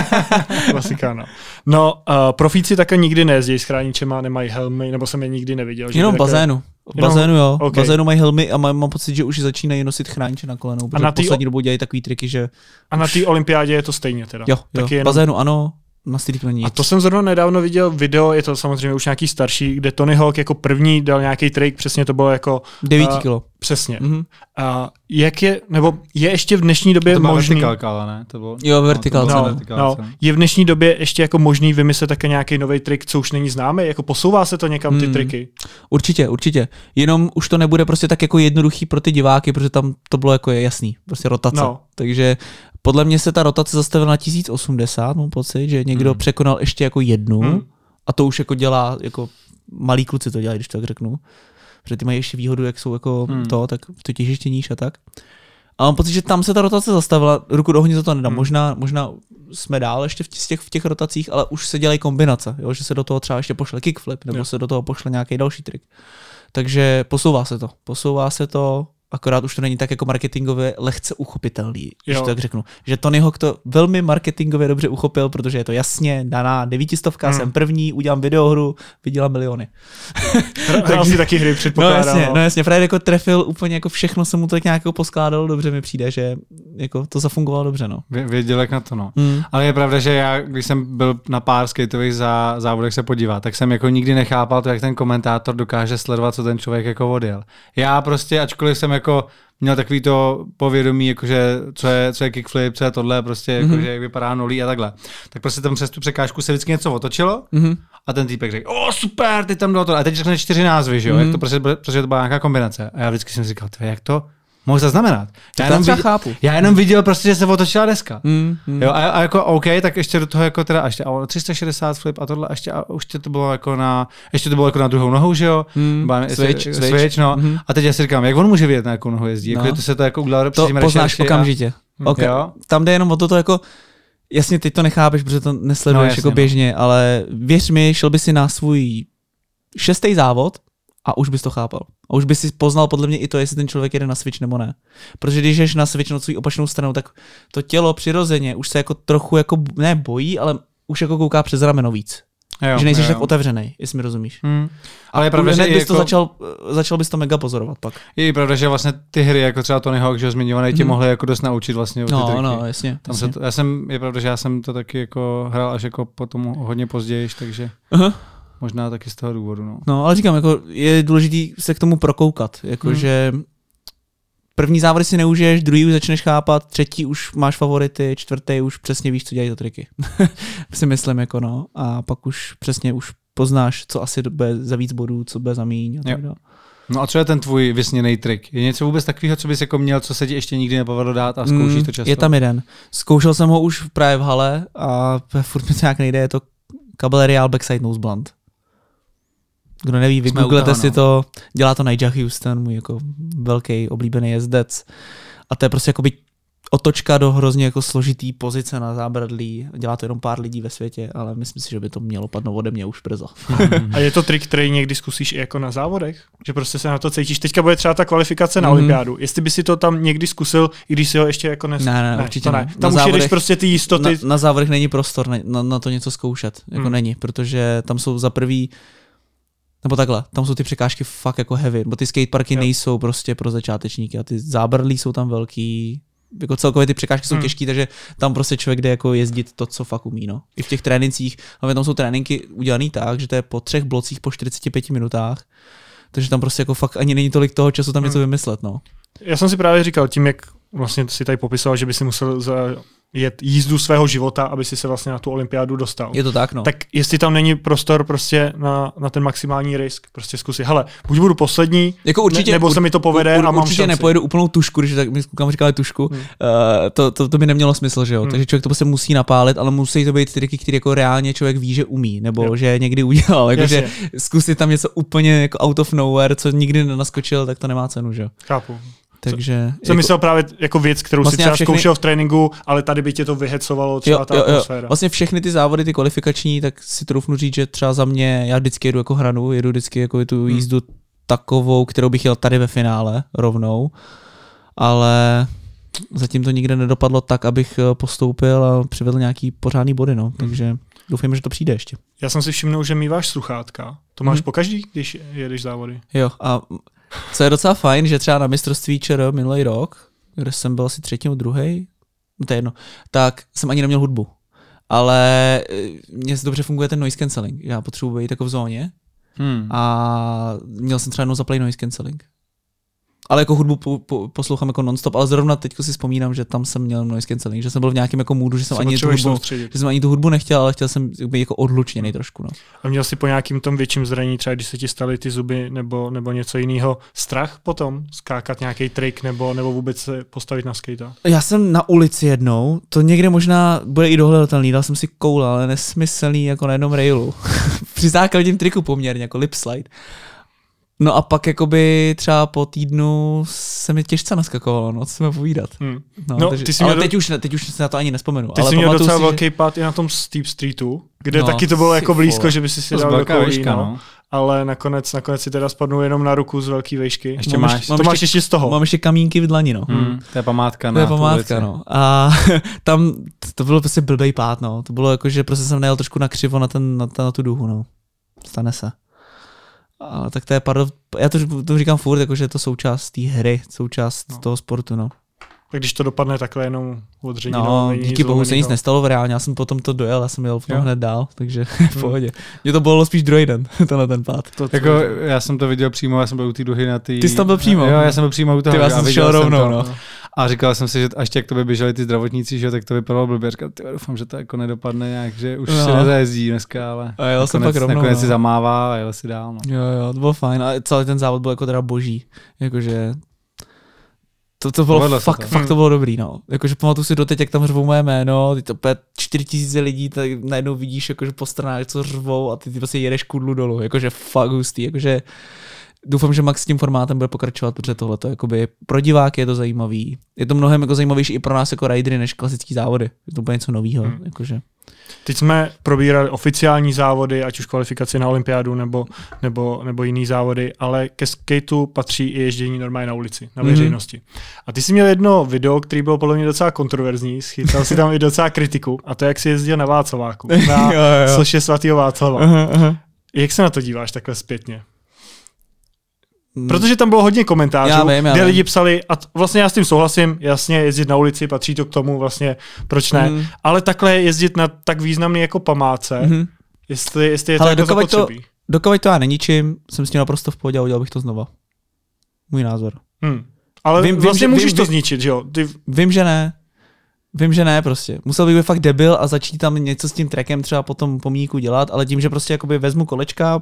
klasika, no. No, uh, profíci také nikdy nejezdí s chráničema, nemají helmy, nebo jsem je nikdy neviděl. že Jenom v také- bazénu. V Jenom- bazénu jo, ok. v bazénu mají helmy a mám, mám pocit, že už začínají nosit chrániče na kolenou, protože na tý- poslední dobou dělají takový triky, že A na té olympiádě je to stejně teda. jo, jo Taky jenom bazénu ano, na street není A to jsem zrovna nedávno viděl video, je to samozřejmě už nějaký starší, kde Tony Hawk jako první dal nějaký trik, přesně to bylo jako 9 a- kilo. přesně. Mhm. A jak je, nebo je ještě v dnešní době to možný, vertikálka, ale ne? To bylo, Jo, vertikálce, to bylo no, vertikálce. no, je v dnešní době ještě jako možný vymyslet také nějaký nový trik, co už není známý, jako posouvá se to někam ty Hmm. triky. Určitě, určitě. Jenom už to nebude prostě tak jako jednoduchý pro ty diváky, protože tam to bylo jako jasný, prostě rotace. No. Takže podle mě se ta rotace zastavila na 1080, mám pocit, že někdo Hmm. překonal ještě jako jednu Hmm. a to už jako dělá, jako malí kluci to dělají, když to tak řeknu. Protože ty mají ještě výhodu, jak jsou jako Hmm. to, tak to těžiště níž a tak. A mám pocit, že tam se ta rotace zastavila, ruku do ohně za to nedám. Hmm. Možná, možná jsme dál ještě v těch, v těch rotacích, ale už se dělají kombinace, jo? že se do toho třeba ještě pošle kickflip, nebo Jo. se do toho pošle nějaký další trik. Takže posouvá se to. Posouvá se to, akorát už to není tak jako marketingově lehce uchopitelný, když Jo. to tak řeknu. Že Tony Hawk to velmi marketingově dobře uchopil, protože je to jasně daná devítistovka, Hmm. jsem první, udělám videohru, vydělám miliony. Hrál si taky hry, No předpokládám. jasně, no jasně, Fred jako trefil úplně jako všechno se mu to tak nějak jako poskládalo dobře mi přijde, že jako to zafungovalo dobře, no. Vě- Věděl jak na to, no. Hmm. Ale je pravda, že já, když jsem byl na pár skateových zá, závodech se podívat, tak jsem jako nikdy nechápal to, jak ten komentátor dokáže sledovat, co ten člověk jako odjel. Já prostě, ačkoliv jsem jako měl takový to povědomí, jakože co je, co je kickflip, co je tohle, prostě Mhm. jakože jak vypadá nolí a takhle. Tak prostě tam přes tu překážku se vždycky něco otočilo Mhm. a ten týpek řekl, o super, ty tam bylo to. A teď řekne čtyři názvy, že jo, Mhm. jak to prostě, protože to byla nějaká kombinace. A já vždycky jsem říkal, "Tvé, jak to mohl zaznamenat? Já tam jenom, viděl, chápu. já jenom viděl prostě, že se otočila deska. Mm, mm. Jo, a, a, jako OK, tak ještě do toho jako teda ještě a 360 flip a tohle ještě a už to bylo jako na, ještě to bylo jako na druhou nohou, že jo? Mm, já- switch, switch, switch. no. Mhm. A teď já si říkám, jak on může vědět, na jakou nohu jezdí? No. Jako, to se to jako udělalo To poznáš rešerši a- okamžitě. Okay. Jo? Tam jde jenom o toto jako, jasně teď to nechápeš, protože to nesleduješ No, no, jasně, jako no. běžně, ale věř mi, šel by si na svůj šestý závod a už bys to chápal. A už bys si poznal podle mě i to, jestli ten člověk jede na switch nebo ne. Protože když jdeš na switch na svou opačnou stranu, tak to tělo přirozeně už se jako trochu jako, ne bojí, ale už jako kouká přes rameno víc. Jo, že nejsi jo, tak otevřený, jestli mi rozumíš. Hmm. Ale je pravda, že bys to jako, začal, začal bys to mega pozorovat pak. je i pravda, že vlastně ty hry, jako třeba Tony Hawk, že ho zmiňovaný, tě Mhm. mohly jako dost naučit vlastně ty No, triky. no, jasně. Tam se jasně. to, já jsem, je pravda, že já jsem to taky jako hrál až jako potom hodně později, takže Aha. Možná taky z toho důvodu, no. No, ale říkám, jako je důležité se k tomu prokoukat. Jakože hmm. první závody si neužiješ, druhý už začneš chápat, třetí už máš favority, čtvrtý už přesně víš, co dělají to triky. si myslím, jako no. A pak už přesně už poznáš, co asi bude za víc bodů, co bude za míň a tak dále. No a co je ten tvůj vysněný trik? Je něco vůbec takového, co bys jako měl, co se ti ještě nikdy nepovedlo dát a zkoušíš to často? Mm, Je tam jeden. Zkoušel jsem ho už právě v hale a furt mi to nějak nejde, je to Caballerial Backside Nose Blunt. Kdo neví, vygooglete si no. to, dělá to Nigel Houston, můj jako velký oblíbený jezdec. A to je prostě jakoby otočka do hrozně jako složitý pozice na zábradlí. Dělá to jenom pár lidí ve světě, ale myslím si, že by to mělo padnout ode mě už brzo. A je to trik, který někdy zkusíš i jako na závodech? Že prostě se na to cítíš. Teďka bude třeba ta kvalifikace na Mhm. olympiádu. Jestli by si to tam někdy zkusil, i když si ho ještě jako nes... Ne, ne, určitě to ne. Tam Na už jedeš závodech- prostě ty jistoty. Na, na závodech není prostor na, na, na to něco zkoušet. Jako Hmm. není, protože tam jsou za prvý nebo takhle, tam jsou ty překážky fakt jako heavy, bo ty skateparky Jo. nejsou prostě pro začátečníky a ty zábradlí jsou tam velký, jako celkově ty překážky jsou Hmm. těžké, takže tam prostě člověk jde jako jezdit to, co fakt umí. No. I v těch trénincích, hlavně tam jsou tréninky udělané tak, že to je po třech blocích po 45 minutách, takže tam prostě jako fakt ani není tolik toho času tam něco Hmm. vymyslet. No. Já jsem si právě říkal, tím, jak vlastně si tady popisoval, že by si musel za jet jízdu svého života, aby si se vlastně na tu olympiádu dostal. Je to tak, no. Tak jestli tam není prostor prostě na, na ten maximální risk, prostě zkusit, hele, buď budu poslední, Jako určitě, ne, nebo se mi to povede ur, a mám určitě šanci. nepojedu úplnou tušku, když tak mi klukama říkali tušku, Hmm. uh, to, to, to, by nemělo smysl, že jo? Hmm. Takže člověk to prostě musí napálit, ale musí to být triky, které jako reálně člověk ví, že umí, nebo Jo. že někdy udělal, jakože Jasně. zkusit tam něco úplně jako out of nowhere, co nikdy nenaskočil, tak to nemá cenu, že jo? Chápu. Takže Jsem jako, myslel právě jako věc, kterou Vlastně si třeba všechny- zkoušel v tréninku, ale tady by tě to vyhecovalo třeba jo, ta jo, jo. atmosféra. Vlastně všechny ty závody, ty kvalifikační, tak si troufnu říct, že třeba za mě, já vždycky jedu jako hranu, jedu vždycky jako tu Hmm. jízdu takovou, kterou bych jel tady ve finále rovnou, ale zatím to nikde nedopadlo tak, abych eh, postoupil a přivedl nějaký pořádný body, no. Takže doufám, že to přijde ještě. Já jsem si všimnul, že míváš sluchátka. To máš Mhm. po každý, když jedeš závody. Jo, a co je docela fajn, že třeba na mistrovství ČR minulý rok, kde jsem byl asi třetí nebo druhý, no to je jedno, tak jsem ani neměl hudbu. Ale eh, mně dobře funguje ten noise cancelling. Já potřebuji být jako v zóně Hmm. a měl jsem třeba jenom zaplay noise cancelling. Ale jako hudbu po, po, poslouchám jako nonstop, ale zrovna teď si vzpomínám, že tam jsem měl noise cancelling, že jsem byl v nějakém jako můdu, že jsem, Se ani tu, hudbu, soustředit. že jsem ani tu hudbu nechtěl, ale chtěl jsem být jako odlučněný trošku. No. A měl jsi po nějakým tom větším zranění, třeba když se ti staly ty zuby nebo, nebo něco jiného, strach potom skákat nějaký trik nebo, nebo vůbec se postavit na skate? Já jsem na ulici jednou, to někde možná bude i dohledatelný, dal jsem si koule, ale nesmyslný jako na jednom railu. Při základním triku poměrně, jako lip slide. No a pak jakoby třeba po týdnu se mi těžce naskakovalo, no, co jsme povídat. Hmm. No, No, takže, ty jsi ale do- teď, už, teď už si na to ani nespomenu. Ty ale jsi měl docela si, velký že... pád i na tom Steep Streetu, kde No, taky to bylo jako blízko, vole. že by si si To dal do velká výška, no. no. Ale nakonec, nakonec si teda spadnul jenom na ruku z velké výšky. Ještě Mám máš, ještě- to mám máš ještě z toho. Mám ještě kamínky v dlani, no. hmm, to je památka To na je památka, no. A tam to bylo prostě blbej pád, no. To bylo jako, že prostě jsem nejel trošku na křivo na, ten, na, na tu duhu, no. Stane se. A, tak to je pardon, já to, to říkám furt, jako, že je to součást té hry, součást No. no. toho sportu, no. Tak když to dopadne takhle jenom odření, No, díky bohu se nic nestalo v reálně, já jsem potom to dojel, já jsem jel v tom Jo. hned dál, takže v pohodě. Mě to bylo spíš druhý den, tenhle ten pád. To, Jako, já jsem to viděl přímo, já jsem byl u té duhy na ty. Ty jsi tam byl přímo? Jo, já jsem byl přímo u toho. Ty, já jsem viděl šel rovnou, to. no. A říkal jsem si, že až jak to by běželi ty zdravotníci, že, tak to vypadalo blbě. Říkal, ty, doufám, že to jako nedopadne nějak, že už No. se nezajezdí dneska, ale A jel jsem nakonec, pak rovnou, nakonec no. si zamává a jel si dál. No. Jo, jo, to bylo fajn, a celý ten závod byl jako teda boží, jakože to, to bylo Povedlo fakt, to. fakt to bylo dobrý, no. Jakože pamatuju si doteď, jak tam řvou moje jméno, ty to úplně čtyři tisíce lidí, tak najednou vidíš, jakože po stranách, co řvou a ty, ty prostě jedeš kudlu dolů, jakože fakt hustý, jakože doufám, že Max s tím formátem bude pokračovat, protože tohle to jakoby pro diváky je to zajímavý. Je to mnohem jako zajímavější i pro nás jako ridery než klasický závody. Je to úplně něco nového, Hmm. jakože. Teď jsme probírali oficiální závody, ať už kvalifikaci na olympiádu nebo, nebo, nebo jiný závody, ale ke skateu patří i ježdění normálně na ulici, na Mhm. veřejnosti. A ty jsi měl jedno video, který bylo podle mě docela kontroverzní, schytal si tam i docela kritiku, a to jak jsi jezdil na Václaváku, na Jo, jo. Slše svatého Václava. Aha, aha. Jak se na to díváš takhle zpětně? Mm. Protože tam bylo hodně komentářů, Já vím, já kde vím. lidi psali, a vlastně já s tím souhlasím, jasně jezdit na ulici, patří to k tomu, vlastně proč ne, Mhm. ale takhle jezdit na tak významný jako památce, Mhm. jestli, jestli je to Ale jako dokud to- zapotřebí. Dokud to já neníčím, jsem s tím naprosto v pohodě a udělal bych to znova. Můj názor. Hmm. Ale Vím- vím, vím, vlastně že- můžeš vím- to vím- zničit, že jo? Ty, Vím, že ne. Vím, že ne prostě. Musel bych být fakt debil a začít tam něco s tím trackem třeba potom pomíku dělat, ale tím, že prostě jakoby vezmu kolečka,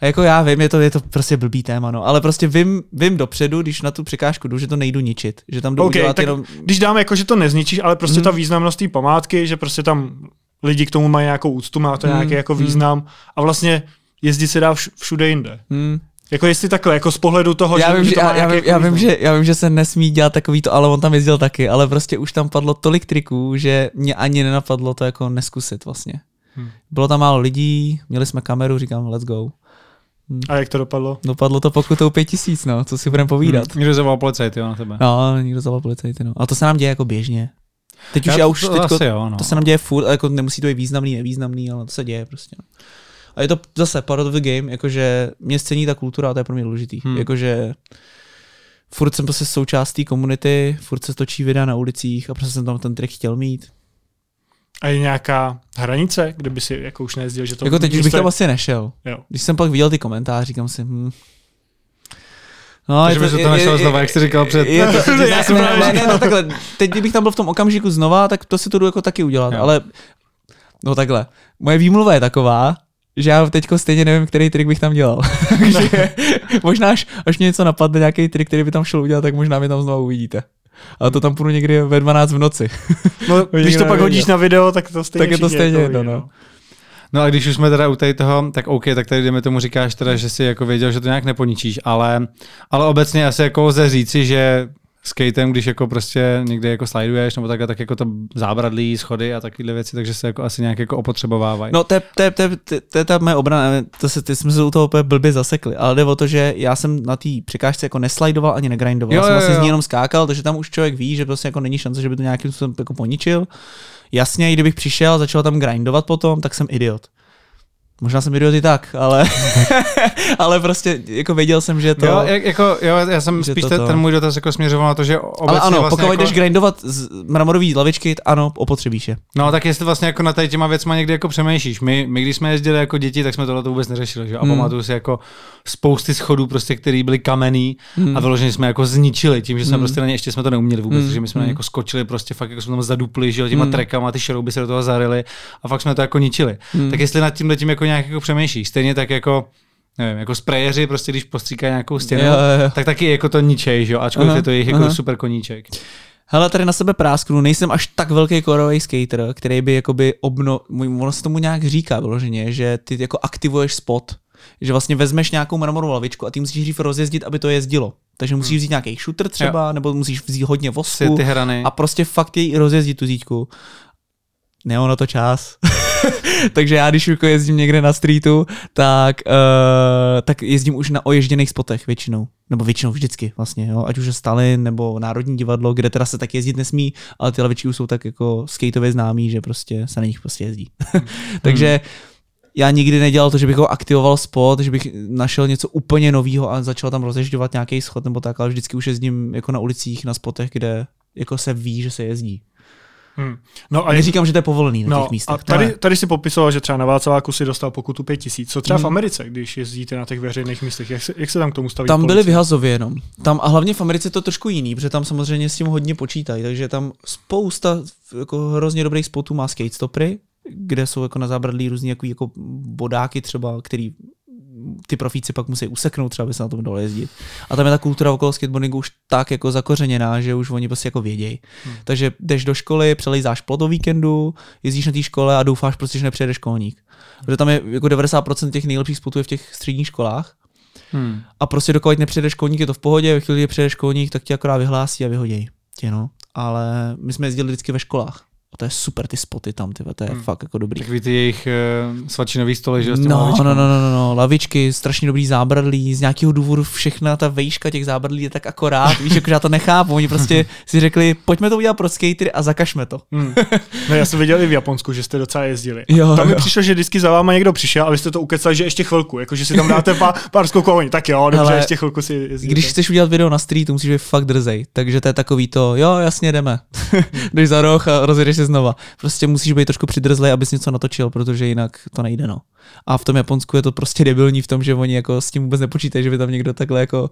a jako já vím, je to, je to prostě blbý téma, no. Ale prostě vím, vím dopředu, když na tu překážku jdu, že to nejdu ničit. Že tam jdu OK, udělat tak jenom... když dáme jako, že to nezničíš, ale prostě Mm. ta významnost té památky, že prostě tam lidi k tomu mají nějakou úctu, má to Mm, nějaký jako mm. význam a vlastně jezdit se dá vš- všude jinde. Hmm. Jako jestli takhle, jako z pohledu toho, Já, vím, že, to má já, já, vím, jako já, vím, význam. že, já vím, že se nesmí dělat takový to, ale on tam jezdil taky, ale prostě už tam padlo tolik triků, že mě ani nenapadlo to jako neskusit vlastně. Hmm. Bylo tam málo lidí, měli jsme kameru, říkám, let's go. A jak to dopadlo? Dopadlo to pokutou pět tisíc, no, co si budeme povídat. Někdo zavolal policajt, jo, na tebe. No, někdo zavolal policajty, no. A to se nám děje jako běžně. Teď už já, už, to teďko, asi jo, no. to se nám děje furt, jako nemusí to být významný, nevýznamný, ale to se děje prostě. No. A je to zase part of the game, jakože mě scení ta kultura a to je pro mě důležitý. Hmm. Hmm. Jakože furt jsem prostě součástí komunity, furt se točí videa na ulicích a prostě jsem tam ten track chtěl mít. A je nějaká hranice, kde by si jako už nejezdil, že to jako teď už bych tam asi nešel. Jo. Když jsem pak viděl ty komentáře, říkám si, hm, No, Takže bys to nešel znova, jak jsi říkal před- Je to, Já ne, jsem ne, právě ne, ne, říkal. no, takhle, teď kdybych tam byl v tom okamžiku znova, tak to si to jdu jako taky udělat, Jo. ale no takhle, moje výmluva je taková, že já teďko stejně nevím, který trik bych tam dělal. Takže možná až, až mě něco napadne, nějaký trik, který by tam šel udělat, tak možná mě tam znovu uvidíte. A to tam půjdu někdy ve 12 v noci. No, když to pak hodíš na video, tak to stejně Tak je to stejně jedno, vidí, no. No a když už jsme teda u tady toho, tak OK, tak tady jdeme tomu říkáš teda, že jsi jako věděl, že to nějak neponičíš, ale, ale obecně asi jako lze říci, že skatem, když jako prostě někde jako sliduješ nebo takhle, tak jako to zábradlí, schody a takovéhle věci, takže se jako asi nějak jako opotřebovávají. No to je, to je, to je, to je, ta moje obrana, to se, ty jsme se u toho úplně blbě zasekli, ale jde o to, že já jsem na té překážce jako neslidoval ani negrindoval, Jo, já jsem jo, vlastně z jo. ní jenom skákal, takže tam už člověk ví, že prostě jako není šance, že by to nějakým způsobem jako poničil. Jasně, i kdybych přišel a začal tam grindovat potom, tak jsem idiot. Možná jsem idiot i tak, ale, ale prostě jako věděl jsem, že to... Jo, jak, jako, jo, já jsem spíš to ten, to- ten můj dotaz jako směřoval na to, že obecně ale ano, vlastně pokud jako, jdeš grindovat z mramorový lavičky, ano, opotřebíš je. No tak jestli vlastně jako na tady těma věcma někdy jako přemýšlíš. My, my když jsme jezdili jako děti, tak jsme tohle to vůbec neřešili. Že? A Hmm. pamatuju si jako spousty schodů, prostě, které byly kamenný Hmm. a vyloženě jsme jako zničili tím, že jsme Hmm. prostě na ně ještě jsme to neuměli vůbec, Hmm. že my jsme na ně Hmm. jako skočili, prostě fakt jako jsme tam zadupli, že těma Hmm. trekama, ty šrouby se do toho zarily a fakt jsme to jako ničili. Hmm. Tak jestli nad tím tím jako nějak jako přemýšlíš, stejně tak jako nevím, jako sprejeři, prostě když postříkají nějakou stěnu, Jo, jo, jo. tak taky jako to ničej, že jo, ačkoliv Aha, je to jejich jako super koníček. Hele, tady na sebe prásknu, nejsem až tak velký korový skater, který by jakoby obno... Ono se tomu nějak říká vyloženě, že ty jako aktivuješ spot. Že vlastně vezmeš nějakou mramorovou lavičku a ty musíš dřív rozjezdit, aby to jezdilo. Takže musíš vzít nějaký shooter třeba, nebo musíš vzít hodně vosku ty hrany. a prostě fakt jej rozjezdit tu zítku. Na to čas. Takže já, když jako jezdím někde na streetu, tak, uh, tak jezdím už na oježděných spotech většinou. Nebo většinou vždycky vlastně, jo? ať už je Stalin nebo Národní divadlo, kde teda se tak jezdit nesmí, ale ty lavičky už jsou tak jako skateově známý, že prostě se na nich prostě jezdí. Takže já nikdy nedělal to, že bych ho aktivoval spot, že bych našel něco úplně nového a začal tam rozježďovat nějaký schod nebo tak, ale vždycky už jezdím jako na ulicích, na spotech, kde jako se ví, že se jezdí. Hmm. No A neříkám, že to je povolený na No, těch místech. a tady, tady si popisoval, že třeba na Václaváku si dostal pokutu 5000. Co třeba v Hmm. Americe, když jezdíte na těch veřejných místech? Jak se, jak se tam k tomu staví tam byly vyhazově jenom. Tam, a hlavně v Americe je to trošku jiný, protože tam samozřejmě s tím hodně počítají, takže tam spousta jako hrozně dobrých spotů má skate stopry, kde jsou jako na zábradlí různý jako, jako bodáky třeba, který ty profíci pak musí useknout, třeba aby se na tom dalo jezdit. A tam je ta kultura okolo skateboardingu už tak jako zakořeněná, že už oni prostě jako vědějí. Hmm. Takže jdeš do školy, přelejzáš plot o víkendu, jezdíš na té škole a doufáš prostě, že nepřijede školník. Protože tam je jako 90% těch nejlepších spotů je v těch středních školách, Hmm. a prostě dokud nepřijede školník, je to v pohodě, ve chvíli, kdy přijede školník, tak tě akorát vyhlásí a vyhodí tě, no. Ale my jsme jezdili vždycky ve školách. To je super, ty spoty tam, ty, to je Hmm. fakt jako dobrý. Takový ty jejich uh, svačinový stoly, že jo, s těma No, no, no, no, no, no, lavičky, strašně dobrý zábradlí, z nějakého důvodu všechna ta vejška těch zábradlí je tak akorát, víš, jako, že já to nechápu, oni prostě si řekli, pojďme to udělat pro skatery a zakažme to. Hmm. No, já jsem viděl i v Japonsku, že jste docela jezdili. A Jo, tam mi přišlo, že vždycky za váma někdo přišel a vy jste to ukecali, že ještě chvilku, jako že si tam dáte pár, pár skoků oni, tak jo, dobře, Hele, ještě chvilku si jezdíte. Když chceš udělat video na streetu, musíš být fakt drzej. Takže to je takový to, jo, jasně jdeme. Jdeš za roh a rozjedeš se znova. Prostě musíš být trošku přidrzlej, abys něco natočil, protože jinak to nejde, no. A v tom Japonsku je to prostě debilní v tom, že oni jako s tím vůbec nepočítají, že by tam někdo takhle jako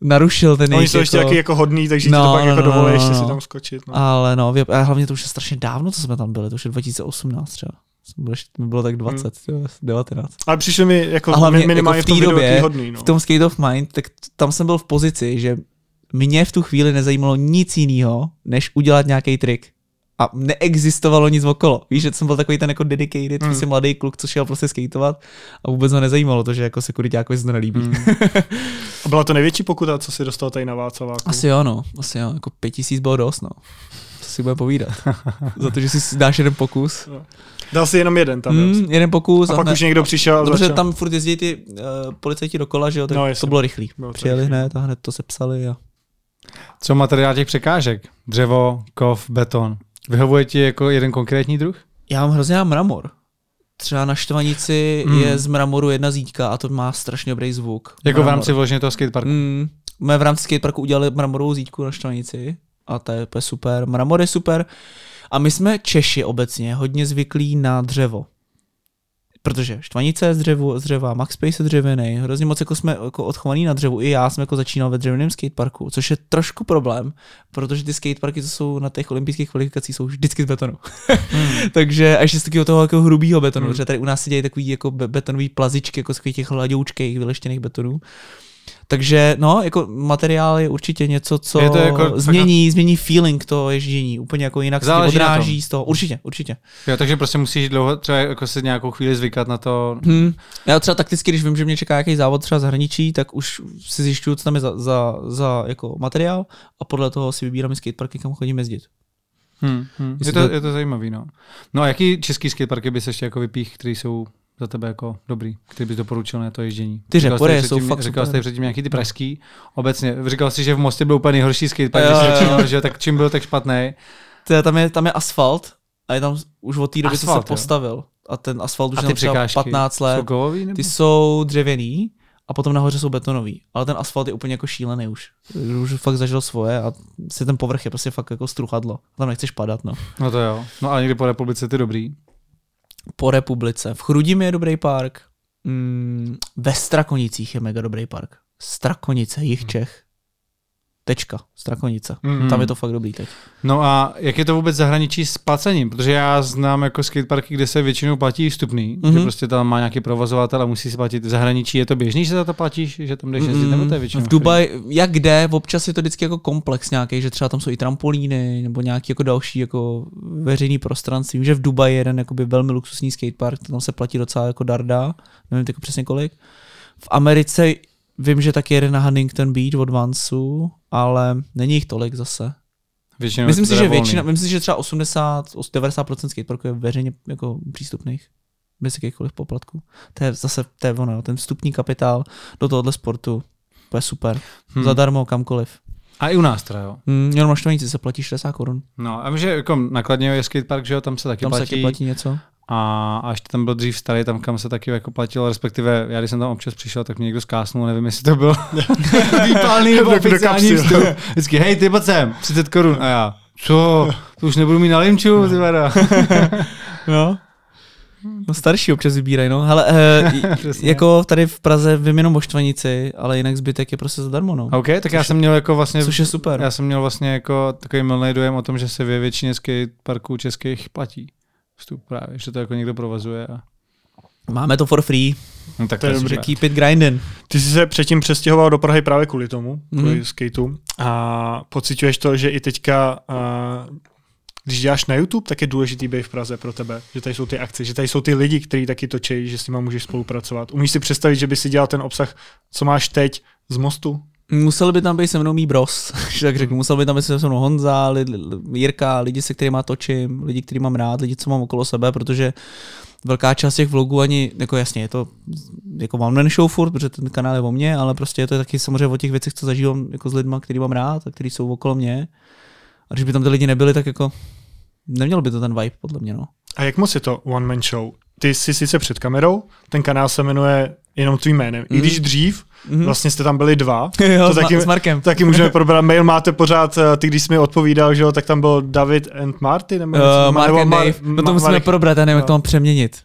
narušil ten Oni jsou ještě jako... taky jako hodný, takže No, ti to pak no, jako no, dovolí no, ještě no, si no. tam skočit. No. Ale no, a hlavně to už je strašně dávno, co jsme tam byli, to už je 2018 třeba. Mi bylo tak 20, hmm. 19. Ale přišli mi jako A hlavně minimálně jako v té době, hodný. No. v tom Skate of Mind, tak tam jsem byl v pozici, že mě v tu chvíli nezajímalo nic jiného, než udělat nějaký trik. A neexistovalo nic okolo. Víš, že jsem byl takový ten jako dedicated, prostě mladý kluk, co šel prostě skateovat a vůbec ho nezajímalo to, že jako se kuriťákovi se to nelíbí. Hmm. A byla to největší pokuta, co si dostal tady na Václaváku. Asi jo, no. Asi jo. Jako pět tisíc bylo dost, no. Co si bude povídat. Za to, že si dáš jeden pokus. Dal si jenom jeden tam. Hmm, jeden pokus. A pak hned- už někdo přišel a Dobře, začal. tam furt jezdí ty uh, policajti dokola, že jo, tak No, no, to bylo rychlý. Bylo to Přijeli rychlý. hned a hned to sepsali a Co materiál těch překážek? Dřevo, kov, beton. Vyhovuje ti jako jeden konkrétní druh? Já mám hrozně rád mramor. Třeba na Štvanici Hmm. je z mramoru jedna zítka a to má strašně dobrý zvuk. Jako v Mramor. rámci vložně toho skateparku. Mm, my v rámci skateparku udělali mramorovou zítku na Štvanici a to je, to je super. Mramor je super. A my jsme Češi obecně hodně zvyklí na dřevo. Protože Štvanice je z, dřevu, z dřeva, Max Space je dřevěný, hrozně moc jako jsme jako odchovaní na dřevu. I já jsem jako začínal ve dřevěném skateparku, což je trošku problém, protože ty skateparky, co jsou na těch olympijských kvalifikacích, jsou vždycky z betonu. Takže a ještě z takového toho jako hrubého betonu, Hmm. protože tady u nás se dějí takový jako be- betonový plazičky, jako z těch hladoučkých vyleštěných betonů. Takže no, jako materiál je určitě něco, co Je to jako- změní, změní feeling toho ježdění, úplně jako jinak se Záleží odráží z toho. Určitě, určitě. Jo, takže prostě musíš dlouho třeba jako se nějakou chvíli zvykat na to. Hmm. Já třeba takticky, když vím, že mě čeká nějaký závod třeba zahraničí, tak už si zjišťuju, co tam je za, za, za jako materiál a podle toho si vybírám skateparky, kam chodím jezdit. Hmm, hmm. Je, to, to- je to zajímavý, no. No a jaký český skateparky bys ještě jako vypích, který jsou za tebe jako dobrý, který bys doporučil na to ježdění? Ty řepory jsou předtím- fakt Říkal jsi předtím nějaký ty pražský, obecně. Říkal jsi, že v Mostě byl úplně nejhorší skatepark, že že tak čím byl tak špatný. Je, tam, je, tam je asfalt a je tam už od té doby, co se jo. postavil. A ten asfalt už A je tam třeba překážky 15 let. jsou kovový nebo? Ty jsou dřevěný a potom nahoře jsou betonový. Ale ten asfalt je úplně jako šílený už. Už fakt zažil svoje a si ten povrch je prostě fakt jako struchadlo. Tam nechceš padat, no. No to jo. No ale někdy po republice ty dobrý. Po republice. V Chrudimi je dobrý park. Mm, ve Strakonicích je mega dobrý park. Strakonice, jich Čech. Tečka. Strakonice. Hmm. Tam je to fakt dobrý teď. No a jak je to vůbec zahraničí s placením? Protože já znám jako skateparky, kde se většinou platí vstupný, mm-hmm. že Mhm. prostě tam má nějaký provozovatel a musí si platit. V zahraničí je to běžný, že za to platíš, že tam jdeš jezdit, nebo to je většinou? v Dubaji, jak kde, občas je to vždycky jako komplex nějaký, že třeba tam jsou i trampolíny nebo nějaký jako další jako veřejný prostranství. Vím, že v Dubaji je jeden jakoby velmi luxusní skatepark, tam se platí docela jako darda, nevím jako přesně kolik. V Americe vím, že taky jeden na Huntington Beach od Vansu, ale není jich tolik zase. Většinou Myslím si, že volný. většina, myslím si, že třeba 80, 90% skateparků je veřejně jako přístupných. Bez jakýchkoliv poplatků. To je zase, to je ono, ten vstupní kapitál do tohohle sportu. To je super. Hmm. Zadarmo kamkoliv. A i u nás teda, jo. Hmm, jenom na Štvanici se platí 60 korun. No a že jako nakladně je skatepark, že jo, tam se taky Tam se platí. taky platí něco. A, a ještě tam byl dřív starý, tam kam se taky jako platilo, respektive já když jsem tam občas přišel, tak mě někdo zkásnul, nevím, jestli to byl výpalný nebo oficiální vstup. Vždycky, hej, ty pojď sem, 30 korun. A já, co, to už nebudu mít na limču, ty vada. No. No starší občas vybírají, no. Hele, Přesně. jako tady v Praze vím jenom o Štvanici, ale jinak zbytek je prostě zadarmo, no. OK, tak já jsem měl jako vlastně, Což je super. já jsem měl vlastně jako takový milný dojem o tom, že se ve většině skateparků českých platí vstup právě, že to jako někdo provazuje. A... Máme to for free, No, tak To je takže keep it grinding. Ty jsi se předtím přestěhoval do Prahy právě kvůli tomu, kvůli Mhm. skateu. A pociťuješ to, že i teďka, a, když děláš na YouTube, tak je důležitý být v Praze pro tebe, že tady jsou ty akce, že tady jsou ty lidi, kteří taky točí, že s nimi můžeš spolupracovat. Umíš si představit, že by si dělal ten obsah, co máš teď z mostu? Musel by tam být se mnou mý bros, že tak řeknu. Musel by tam být se mnou Honza, lidi, Jirka, lidi, se kterými točím, lidi, který mám rád, lidi, co mám okolo sebe, protože velká část těch vlogů ani, jako jasně, je to jako one man show furt, protože ten kanál je o mně, ale prostě je to taky samozřejmě o těch věcech, co zažívám jako s lidmi, který mám rád a který jsou okolo mě. A když by tam ty lidi nebyli, tak jako neměl by to ten vibe, podle mě, no. A jak moc je to one man show? Ty jsi sice před kamerou, ten kanál se jmenuje jenom tvým jménem. I Mhm. když dřív Mhm. vlastně jste tam byli dva, jo, to s, taky- s Markem. taky můžeme probrat. Mail máte pořád, eh, ty když jsi mi odpovídal, že jo, tak tam byl David and Marty, nebo Uh, Mark nebo and Mar- Dave, no to musíme Marek. probrat, já nevím, jak no. to mám přeměnit.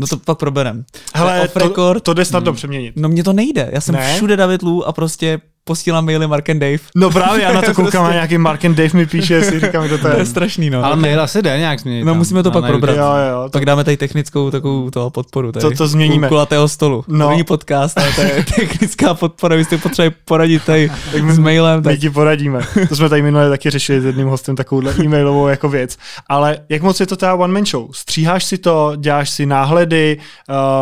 No to pak proberem. Hele, to, to jde snadno přeměnit. No mně to nejde, já jsem Ne? všude David Lu a prostě posílám maily Mark and Dave. No právě, já na to koukám a nějaký Mark and Dave mi píše, si říkám, kdo to To je. je strašný, no. Ale mail asi jde nějak změnit. No, tam, musíme to pak probrat. Jo, jo, to, Tak dáme tady technickou takovou toho podporu. Tady. To- to změníme. Kulatého stolu. No. No. Není podcast, ale to je technická podpora. Vy jste potřebovali poradit tady my- s mailem. my Tak ti poradíme. To jsme tady minule taky řešili s jedním hostem takovouhle e-mailovou jako věc. Ale jak moc je to ta one man show? Stříháš si to, děláš si náhledy,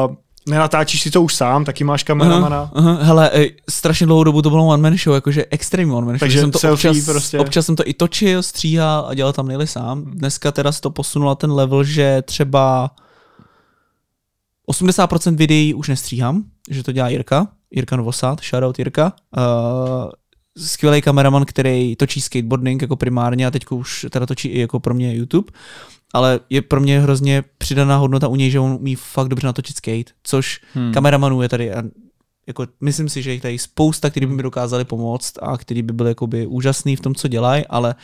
uh, nenatáčíš si to už sám, taky máš kameramana. Aha, aha. Hele, ej, strašně dlouhou dobu to bylo one man show, jakože extrémní one man show. Takže že jsem to selfie občas, prostě. občas jsem to i točil, stříhal a dělal tam nejli sám. Dneska teda se to posunulo na ten level, že třeba 80% videí už nestříhám, že to dělá Jirka, Jirka Novosad, shoutout Jirka. Uh, skvělý kameraman, který točí skateboarding jako primárně a teď už teda točí i jako pro mě YouTube, ale je pro mě hrozně přidaná hodnota u něj, že on umí fakt dobře natočit skate, což hmm. kameramanů je tady a jako myslím si, že jich tady spousta, kteří by mi dokázali pomoct a kteří by byli jakoby úžasný v tom, co dělají, ale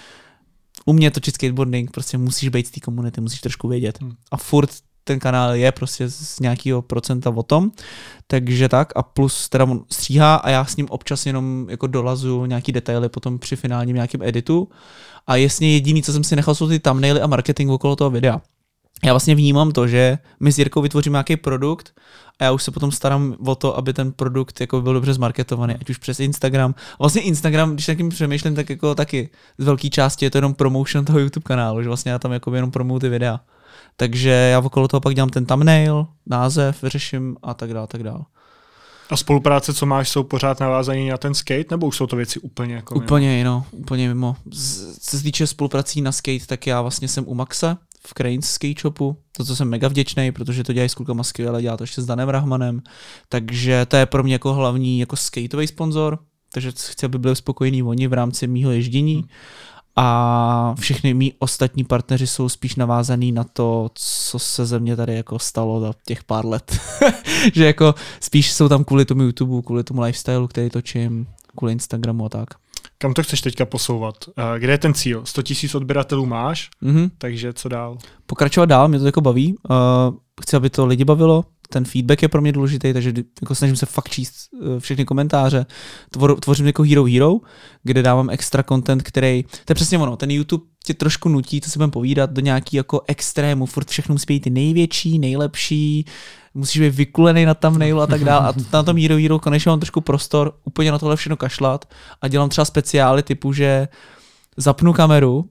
u mě točit skateboarding, prostě musíš být z té komunity, musíš trošku vědět. Hmm. A furt ten kanál je prostě z nějakého procenta o tom, takže tak a plus teda on stříhá a já s ním občas jenom jako dolazu nějaký detaily potom při finálním nějakém editu a jasně jediný, co jsem si nechal, jsou ty thumbnaily a marketing okolo toho videa. Já vlastně vnímám to, že my s Jirkou vytvoříme nějaký produkt a já už se potom starám o to, aby ten produkt jako byl dobře zmarketovaný, ať už přes Instagram. Vlastně Instagram, když takým přemýšlím, tak jako taky z velké části je to jenom promotion toho YouTube kanálu, že vlastně já tam jako jenom promuju ty videa. Takže já okolo toho pak dělám ten thumbnail, název, vyřeším a tak dále, tak dále. A spolupráce, co máš, jsou pořád navázané na ten skate, nebo už jsou to věci úplně jako mimo? Úplně jinou, úplně mimo. Co se týče spoluprací na skate, tak já vlastně jsem u Maxe v Cranes Skate Shopu, to, co jsem mega vděčný, protože to dělají s klukama skvěle, dělá to ještě s Danem Rahmanem, takže to je pro mě jako hlavní jako skateový sponzor, takže chci, aby byli spokojení oni v rámci mýho ježdění. A všechny mý ostatní partneři jsou spíš navázaný na to, co se ze mě tady jako stalo za těch pár let. že jako spíš jsou tam kvůli tomu YouTube, kvůli tomu lifestyle, který točím, kvůli Instagramu a tak. Kam to chceš teďka posouvat? Eh, Kde je ten cíl? 100 000 odběratelů máš, Mhm. takže co dál? pokračovat dál, mě to jako baví. Uh, chci, aby to lidi bavilo, ten feedback je pro mě důležitý, takže jako snažím se fakt číst uh, všechny komentáře. Tvor, tvořím jako Hero Hero, kde dávám extra content, který, to je přesně ono, ten YouTube tě trošku nutí, co si budeme povídat, do nějaký jako extrému, furt všechno musí být ty největší, nejlepší, musíš být vykulený na thumbnailu a tak dále. A na tom Hero Hero konečně mám trošku prostor úplně na tohle všechno kašlat a dělám třeba speciály typu, že zapnu kameru,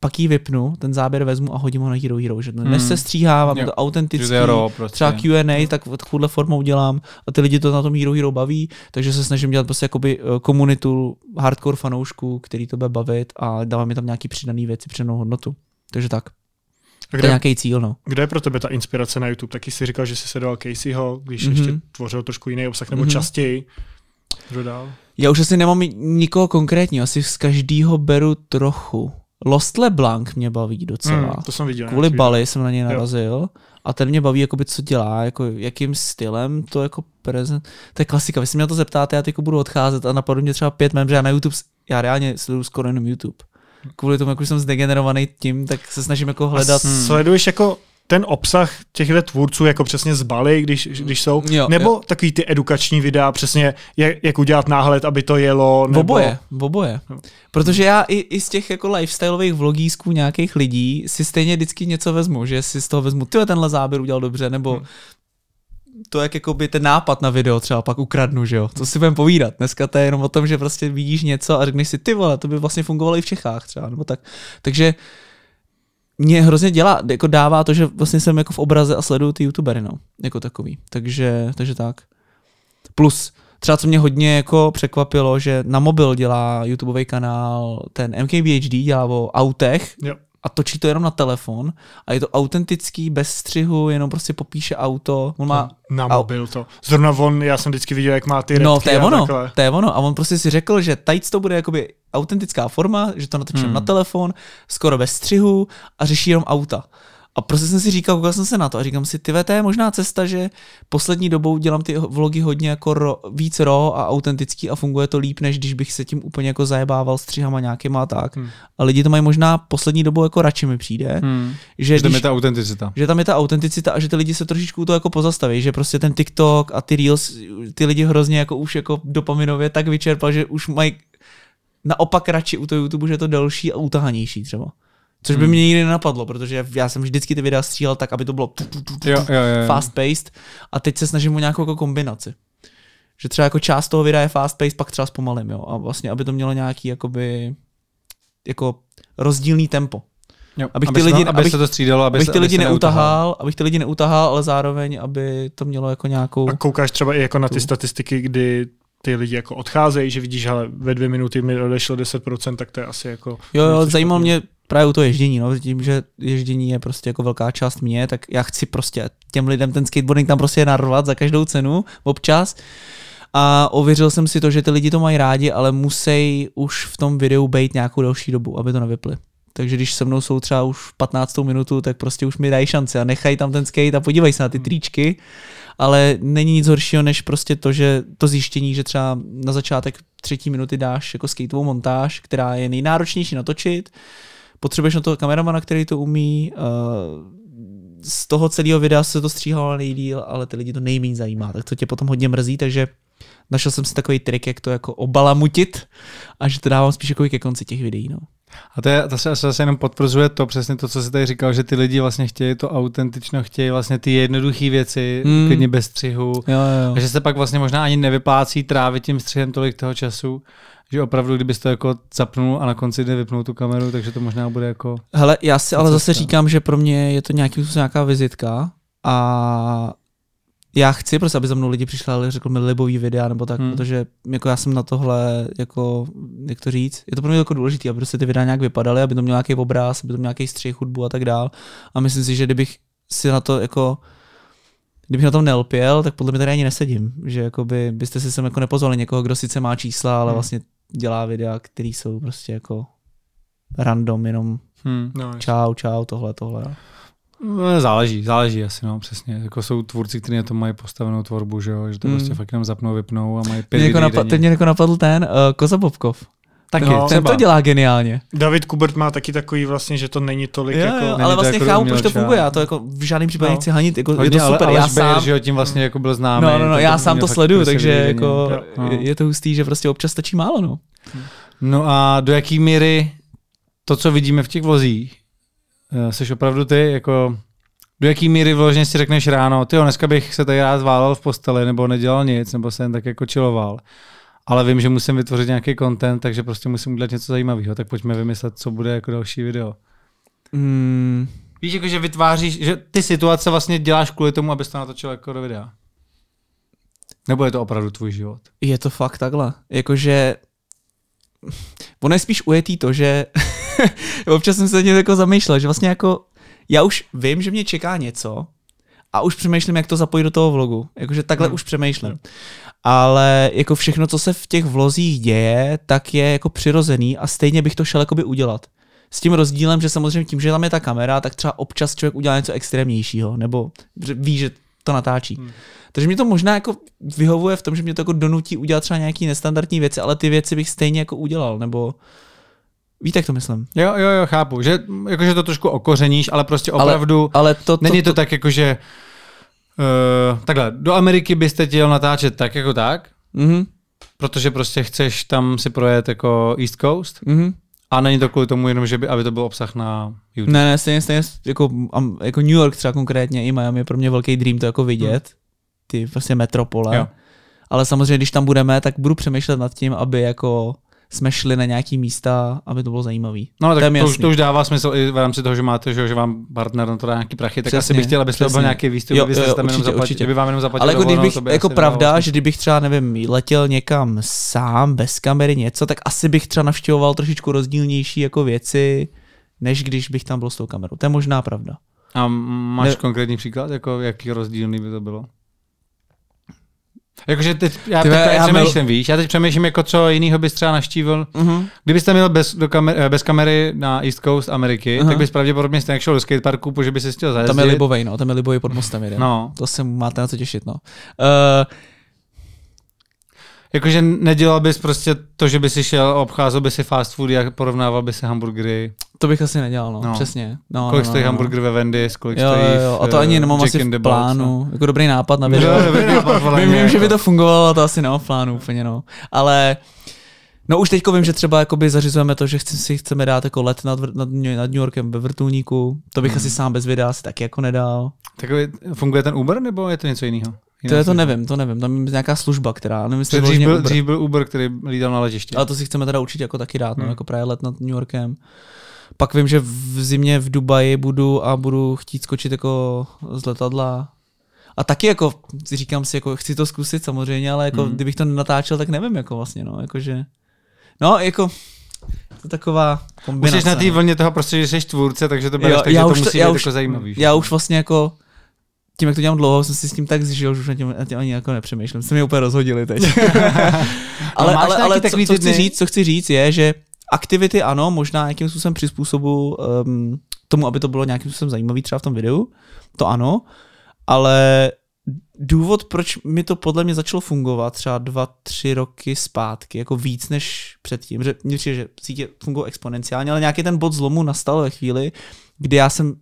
pak ji vypnu, ten záběr vezmu a hodím ho na Hero Hero, že to Hmm. nesestříhávám, je to autentický, raw prostě. třeba Q&A, tak takovouhle formou dělám a ty lidi to na tom Hero Hero baví, takže se snažím dělat prostě jakoby eh, komunitu hardcore fanoušků, který to bude bavit a dávám mi tam nějaký přidaný věci, přidanou hodnotu. Takže tak, A to je kde, nějaký cíl, no. kde je pro tebe ta inspirace na YouTube? Taky jsi říkal, že jsi sledoval Caseyho, když Mhm. mm-hmm. ještě tvořil trošku jiný obsah, nebo Mhm. mm-hmm. častěji. Kdo dál? Já už asi nemám nikoho konkrétního, asi z každého beru trochu. Lost LeBlanc mě baví docela. Mm, to jsem viděl. Kvůli Bali jsem na něj narazil a ten mě baví, jakoby, co dělá, jako, jakým stylem to jako prezent. To je klasika, vy se mě na to zeptáte, já teď budu odcházet a napadlo mě třeba pět mem, že já na YouTube, já reálně sleduju skoro jenom YouTube. Kvůli tomu, jak už jsem zdegenerovaný tím, tak se snažím jako hledat. A sleduješ jako ten obsah těchto tvůrců jako přesně z Bali, když, když jsou, Jo, nebo jo. takový ty edukační videa, přesně jak, jak udělat náhled, aby to jelo, nebo... Oboje, oboje. No. Protože já i, i z těch jako lifestyleových vlogísků nějakých lidí si stejně vždycky něco vezmu, že si z toho vezmu, ty tenhle záběr udělal dobře, nebo Hmm. to, jak jakoby ten nápad na video třeba pak ukradnu, že jo, to si budeme povídat. Dneska to je jenom o tom, že prostě vidíš něco a řekneš si, ty vole, to by vlastně fungovalo i v Čechách třeba, nebo tak. Takže mě hrozně dělá, jako dává to, že vlastně jsem jako v obraze a sleduju ty youtubery, no, jako takový. Takže, takže tak. Plus, třeba co mě hodně jako překvapilo, že na mobil dělá YouTubeový kanál, ten MKBHD dělá o autech Jo. A točí to jenom na telefon a je to autentický, bez střihu, jenom prostě popíše auto. On má, Na Au. mobil to. Zrovna on, já jsem vždycky viděl, jak má ty no to je a ono, to je ono a on prostě si řekl, že tajc to bude jakoby autentická forma, že to natočím Hmm. na telefon, skoro bez střihu a řeší jenom auta. A prostě jsem si říkal, koukal jsem se na to a říkám si, ty to je možná cesta, že poslední dobou dělám ty vlogy hodně jako ro, víc ro a autentický a funguje to líp, než když bych se tím úplně jako zajebával střihama nějakýma a tak. Hmm. A lidi to mají možná poslední dobou jako radši mi přijde. Hmm. Že, že tam je ta autenticita. Že tam je ta autenticita a že ty lidi se trošičku to jako pozastaví, že prostě ten TikTok a ty Reels ty lidi hrozně jako už jako dopaminově tak vyčerpal, že už mají naopak radši u toho YouTube, že je to delší a utahanější třeba. Což by hmm. mě nikdy nenapadlo, protože já jsem vždycky ty videa střílel tak, aby to bylo tu, tu, tu, tu, jo, jo, jo. fast paced a teď se snažím o nějakou jako kombinaci. Že třeba jako část toho videa je fast paced, pak třeba zpomalím, jo. A vlastně, aby to mělo nějaký jakoby jako rozdílný tempo. Jo, abych ty lidi, aby, aby se to střídalo, aby abych se, ty lidi aby neutahal, abych ty lidi neutahal, ale zároveň, aby to mělo jako nějakou... A koukáš třeba i jako na ty statistiky, kdy ty lidi jako odcházejí, že vidíš, ale ve dvě minuty mi odešlo 10%, tak to je asi jako... Jo, jo, zajímalo mě právě u toho ježdění, no, tím, že ježdění je prostě jako velká část mě, tak já chci prostě těm lidem ten skateboarding tam prostě narvat za každou cenu občas. A ověřil jsem si to, že ty lidi to mají rádi, ale musí už v tom videu být nějakou další dobu, aby to nevyply. Takže když se mnou jsou třeba už 15 minutu, tak prostě už mi dají šanci a nechají tam ten skate a podívej se na ty tričky ale není nic horšího, než prostě to, že to zjištění, že třeba na začátek třetí minuty dáš jako skateovou montáž, která je nejnáročnější natočit, potřebuješ na to kameramana, který to umí, uh, z toho celého videa se to stříhalo nejdíl, ale ty lidi to nejméně zajímá, tak to tě potom hodně mrzí, takže našel jsem si takový trik, jak to jako obalamutit a že to dávám spíš jako ke konci těch videí. No. A to, je, to se zase jenom potvrzuje to, přesně to, co jsi tady říkal, že ty lidi vlastně chtějí to autentično, chtějí vlastně ty jednoduché věci, mm. klidně bez střihu. Jo, jo. A že se pak vlastně možná ani nevyplácí trávit tím střihem tolik toho času, že opravdu, kdybys to jako zapnul a na konci jde vypnout tu kameru, takže to možná bude jako... Hele, já si ale zase říkám, že pro mě je to nějaký nějaká vizitka a já chci prostě, aby za mnou lidi přišli a řekl mi libový videa nebo tak, hmm. protože jako já jsem na tohle, jako, jak to říct, je to pro mě jako důležité, aby prostě ty videa nějak vypadaly, aby to měl nějaký obraz, aby to měl nějaký střih, hudbu a tak dál. A myslím si, že kdybych si na to jako kdybych na tom nelpěl, tak podle mě tady ani nesedím. Že jako by, byste si sem jako nepozvali někoho, kdo sice má čísla, ale hmm. vlastně dělá videa, které jsou prostě jako random, jenom hmm. no, čau, čau, tohle, tohle. No, záleží, záleží asi, no, přesně. Jako jsou tvůrci, kteří na tom mají postavenou tvorbu, že, jo? že to mm. prostě fakt jenom zapnou, vypnou a mají pět jako napad, Teď mě jako napadl ten uh, Koza Bobkov. Taky, no, ten to dělá geniálně. David Kubert má taky takový vlastně, že to není tolik jo, jako... Jo, ale vlastně jako chápu, proč to funguje, já to jako v žádném případě no. nechci hanit, jako Hodně, je to super, ale, já sám... že tím vlastně jako byl známý. No, no, no, já sám to sleduju, takže jako no. je to hustý, že prostě občas stačí málo, no. No a do jaký míry to, co vidíme v těch vozích, eh, jsi opravdu ty, jako do jaký míry vložně si řekneš ráno, ty dneska bych se tady rád zválel v posteli, nebo nedělal nic, nebo jsem tak jako čiloval. Ale vím, že musím vytvořit nějaký content, takže prostě musím udělat něco zajímavého. Tak pojďme vymyslet, co bude jako další video. Mm. Víš, jako, že vytváříš, že ty situace vlastně děláš kvůli tomu, abys to natočil jako do videa. Nebo je to opravdu tvůj život? Je to fakt takhle. Jakože ono je spíš ujetý to, že občas jsem se tím jako zamýšlel, že vlastně jako já už vím, že mě čeká něco a už přemýšlím, jak to zapojit do toho vlogu. Jakože takhle hmm. už přemýšlím. Ale jako všechno, co se v těch vlozích děje, tak je jako přirozený a stejně bych to šel jakoby udělat. S tím rozdílem, že samozřejmě tím, že tam je ta kamera, tak třeba občas člověk udělá něco extrémnějšího, nebo ví, že to natáčí. Hmm. Takže mě to možná jako vyhovuje v tom, že mě to jako donutí udělat třeba nějaký nestandardní věci, ale ty věci bych stejně jako udělal, nebo Víte, jak to myslím? Jo, jo, jo, chápu. Že, jakože to trošku okořeníš, ale prostě opravdu ale, ale to, to, není to, to tak, jakože uh, takhle, do Ameriky byste chtěl natáčet tak jako tak, mm-hmm. protože prostě chceš tam si projet jako East Coast, mm-hmm. A není to kvůli tomu jenom, že by, aby to byl obsah na YouTube. Ne, ne, stejně, stejně jako, jako New York třeba konkrétně i Miami je pro mě velký dream to jako vidět. Hmm. Ty prostě metropole. Jo. Ale samozřejmě, když tam budeme, tak budu přemýšlet nad tím, aby jako jsme šli na nějaký místa, aby to bylo zajímavé. No tak to, to, už, to už dává smysl i v rámci toho, že máte, že, že vám partner na to dá nějaký prachy, tak Přesně. asi bych chtěl, abyste byl nějaký výstup, jo, abyste jo, tam určitě, jenom zaplatil, určitě. vám jenom zaplatil. Ale jako, kdybych, jako pravda, že kdybych třeba, nevím, letěl někam sám, bez kamery, něco, tak asi bych třeba navštěvoval trošičku rozdílnější jako věci, než když bych tam byl s tou kamerou. To je možná pravda. A máš ne... konkrétní příklad, jako jaký rozdílný by to bylo? Jakože teď, já Ty teď já přemýšlím, víš, já teď přemýšlím, jako co jinýho bys třeba navštívil. Uh-huh. Kdybyste měl bez, do kamer, bez kamery na East Coast Ameriky, Aha. tak bys pravděpodobně stejně šel do skateparku, protože by se chtěl zajezdit. Tam je Libovej, no, tam je Libovej pod mostem jeden. No, To se máte na co těšit, no. Uh, jakože nedělal bys prostě to, že by si šel, obcházel by si fast food a porovnával by si hamburgery. to bych asi nedělal, no, No. přesně. No, kolik no, stojí no, no. hamburger ve Wendy's, kolik Jo, stojí jo, jo. A to v, ani eh, nemám asi v plánu. Jako dobrý nápad na No. video. Dobrý nápad, vím, vím, nějak, že by no. to fungovalo, ale to asi nemám v plánu úplně, no. Ale No už teďko vím, že třeba jakoby zařizujeme to, že chci, si chceme dát jako let nad, nad, nad New Yorkem ve vrtulníku. To bych Hmm. asi sám bez videa asi taky jako nedal. Takový, funguje ten Uber, nebo je to něco jiného? To je to nevím, to nevím. Tam je nějaká služba, která, nevím, jestli Dřív byl, Uber. dřív byl Uber, který lítal na letiště. Ale to si chceme teda určitě jako taky dát, no, Hmm. jako právě let nad New Yorkem. Pak vím, že v zimě v Dubaji budu a budu chtít skočit jako z letadla. A taky jako, říkám si, jako chci to zkusit samozřejmě, ale jako Hmm. kdybych to nenatáčel, tak nevím jako vlastně, no, jakože. No, jako, to taková kombinace. Musíš na té no. vlně toho prostě, že jsi tvůrce, takže to bereš Jo, tak, že já to už to- musí já být už- jako zajímavý. Já už vlastně jako, tím, jak to dělám dlouho, jsem si s tím tak zžil, že už na tím, na tím ani jako nepřemýšlím. Jste mě úplně rozhodili teď. ale máš ale, ale co, co, chci říct, co chci říct je, že aktivity ano, možná nějakým způsobem přizpůsobu um, tomu, aby to bylo nějakým způsobem zajímavý třeba v tom videu, to ano, ale důvod, proč mi to podle mě začalo fungovat třeba dva, tři roky zpátky, jako víc než předtím, že mně přijde, že sítě fungují exponenciálně, ale nějaký ten bod zlomu nastal ve chvíli, kdy já jsem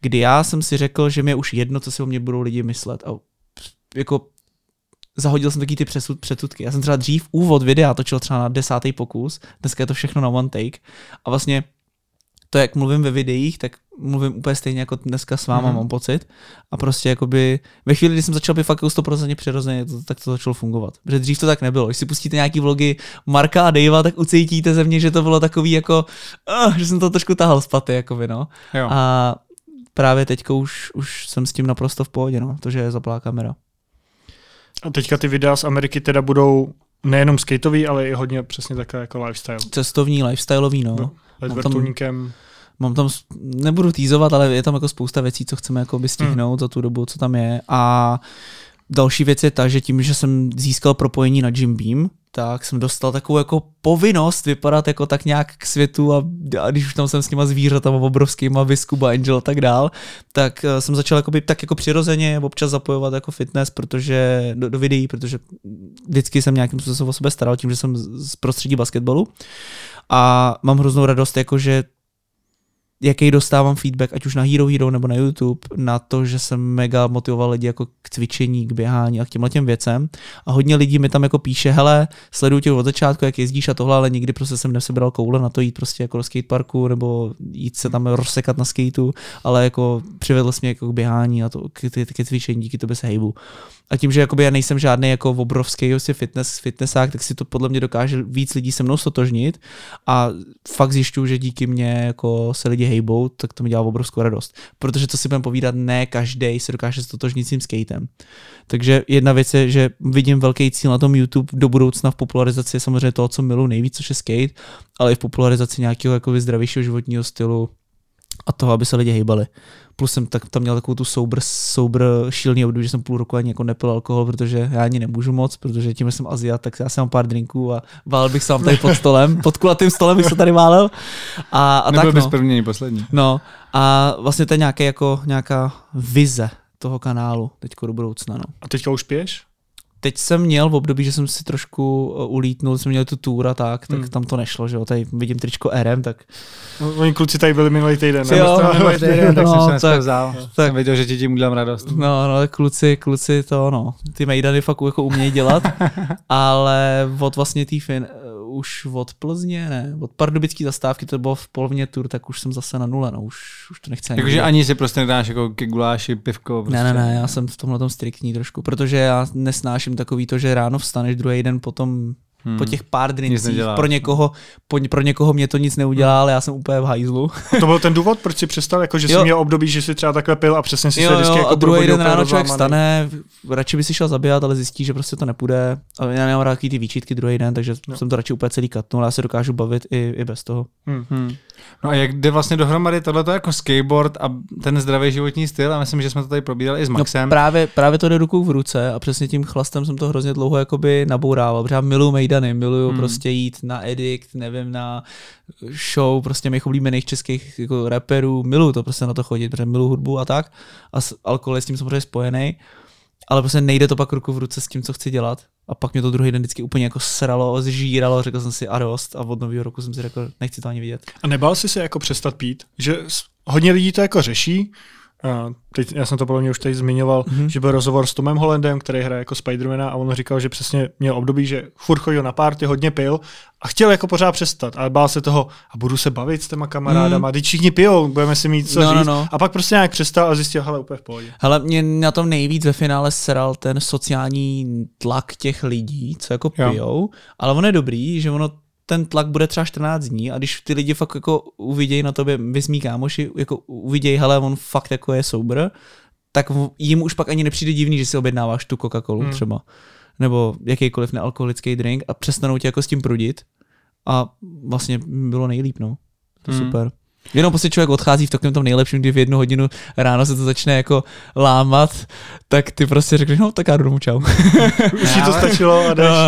kdy já jsem si řekl, že mi je už jedno, co si o mě budou lidi myslet. A jako zahodil jsem taky ty přesud, předsudky. Já jsem třeba dřív úvod videa točil třeba na desátý pokus, dneska je to všechno na one take. A vlastně to, jak mluvím ve videích, tak mluvím úplně stejně jako dneska s váma, mm-hmm. mám pocit. A prostě jakoby ve chvíli, kdy jsem začal být fakt jako 100% přirozeně, to, tak to začalo fungovat. Protože dřív to tak nebylo. Když si pustíte nějaký vlogy Marka a Davea, tak ucítíte ze mě, že to bylo takový jako, uh, že jsem to trošku tahal z paty, jakoby, no. Jo. A právě teďko už, už jsem s tím naprosto v pohodě, no, to, že je zaplá kamera. A teďka ty videa z Ameriky teda budou nejenom skateový, ale i hodně přesně takové jako lifestyle. Cestovní, lifestyleový, no. No. Mám vrtulníkem. Mám tam, nebudu týzovat, ale je tam jako spousta věcí, co chceme jako by stihnout Hmm. za tu dobu, co tam je. A další věc je ta, že tím, že jsem získal propojení na Jim Beam, tak jsem dostal takovou jako povinnost vypadat jako tak nějak k světu a, a když už tam jsem s těma zvířatama obrovskýma, Viscuba, Angel a tak dál, tak eh, jsem začal jako by, tak jako přirozeně občas zapojovat jako fitness, protože do, do videí, protože vždycky jsem nějakým způsobem o sebe staral tím, že jsem z prostředí basketbalu. A mám hroznou radost, jako že jaký dostávám feedback, ať už na Hero Hero nebo na YouTube, na to, že jsem mega motivoval lidi jako k cvičení, k běhání a k těmhle těm věcem. A hodně lidí mi tam jako píše, hele, sleduju tě od začátku, jak jezdíš a tohle, ale nikdy prostě jsem nesebral koule na to jít prostě jako do skateparku nebo jít se tam rozsekat na skateu, ale jako přivedl jsi mě jako k běhání a to, k, k, ke cvičení, díky tobě se hejbu. A tím, že já nejsem žádný jako obrovský prostě fitness, fitnessák, tak si to podle mě dokáže víc lidí se mnou stotožnit a fakt zjišťuju, že díky mně jako se lidi hejbou, tak to mi dělá obrovskou radost. Protože to si budeme povídat, ne každý se dokáže stotožnit s tím skatem. Takže jedna věc je, že vidím velký cíl na tom YouTube do budoucna v popularizaci samozřejmě toho, co miluji nejvíc, což je skate, ale i v popularizaci nějakého jako zdravějšího životního stylu a toho, aby se lidi hejbali. Plus jsem tak, tam měl takovou tu soubr, soubr šílený období, že jsem půl roku ani jako nepil alkohol, protože já ani nemůžu moc, protože tím, že jsem Aziat, tak já jsem mám pár drinků a válel bych se vám tady pod stolem, pod kulatým stolem bych se tady válel. A, a Nebyl tak bys no. první ani poslední. no. A vlastně to je nějaké jako, nějaká vize toho kanálu teďko do budoucna. No. A teďka už piješ? Teď jsem měl v období, že jsem si trošku uh, ulítnul, jsme měli tu tour a tak, tak Hmm. tam to nešlo, že jo, tady vidím tričko RM, tak No, Oni kluci tady byli minulý týden. ne? Jo, minulý tak No, jsem se dneska tak- vzal. tak- Jsem věděl, že ti tím udělám radost. No, no, kluci, kluci to, no, ty mejdany fakt jako umějí dělat, ale od vlastně tý fin, už od Plzně, ne, od pardubický zastávky, to bylo v polovině tur, tak už jsem zase na nule, no, už, už to nechci ani Jakože vidět. ani si prostě nedáš jako ke guláši, pivko. Prostě. Ne, ne, ne, já jsem v tomhle tom striktní trošku, protože já nesnáším takový to, že ráno vstaneš, druhý den potom Hmm. po těch pár drincích, pro někoho, po, pro někoho mě to nic neudělá, ale já jsem úplně v hajzlu. To byl ten důvod, proč jsi přestal, jako že jsi Jo. měl období, že jsi třeba takhle pil a přesně si se Jo, vždycky jo, jako a druhý den ráno člověk stane, radši by si šel zabíjat, ale zjistí, že prostě to nepůjde. A já nemám rád ty výčitky druhý den, takže Jo. jsem to radši úplně celý katnul, já se dokážu bavit i, i bez toho. Hmm. Hmm. No a jak jde vlastně dohromady tohleto jako skateboard a ten zdravý životní styl? A myslím, že jsme to tady probírali i s Maxem. No právě, právě to jde ruku v ruce a přesně tím chlastem jsem to hrozně dlouho jakoby nabourával, protože já miluju mejdany, miluju hmm. prostě jít na edikt, nevím, na show prostě mých oblíbených českých jako rapperů, miluju to prostě na to chodit, protože miluju hudbu a tak. A alkohol je s tím samozřejmě spojený, ale prostě nejde to pak ruku v ruce s tím, co chci dělat a pak mě to druhý den vždycky úplně jako sralo, zžíralo, řekl jsem si a dost a od nového roku jsem si řekl, nechci to ani vidět. A nebál jsi se jako přestat pít? Že hodně lidí to jako řeší, Uh, teď, já jsem to podle mě už tady zmiňoval, mm-hmm. že byl rozhovor s Tomem Hollandem, který hraje jako Spidermana a on říkal, že přesně měl období, že furt chodil na párty, hodně pil a chtěl jako pořád přestat, ale bál se toho a budu se bavit s těma kamarádama, mm. teď všichni pijou, budeme si mít co No, no, říct. no. A pak prostě nějak přestal a zjistil, hele, úplně v pohodě. Hele, mě na tom nejvíc ve finále seral ten sociální tlak těch lidí, co jako Jo. pijou, ale on je dobrý, že ono ten tlak bude třeba 14 dní a když ty lidi fakt jako uvidějí na tobě, vy mý kámoši, jako uvidějí, hele, on fakt jako je sober, tak jim už pak ani nepřijde divný, že si objednáváš tu Coca-Colu Hmm. třeba, nebo jakýkoliv nealkoholický drink a přestanou tě jako s tím prudit a vlastně bylo nejlíp, no. To Hmm. super. Jenom prostě člověk odchází v takovém tom nejlepším, kdy v jednu hodinu ráno se to začne jako lámat, tak ty prostě řekneš, no tak já jdu domů, čau. Už ti to stačilo a jdeš.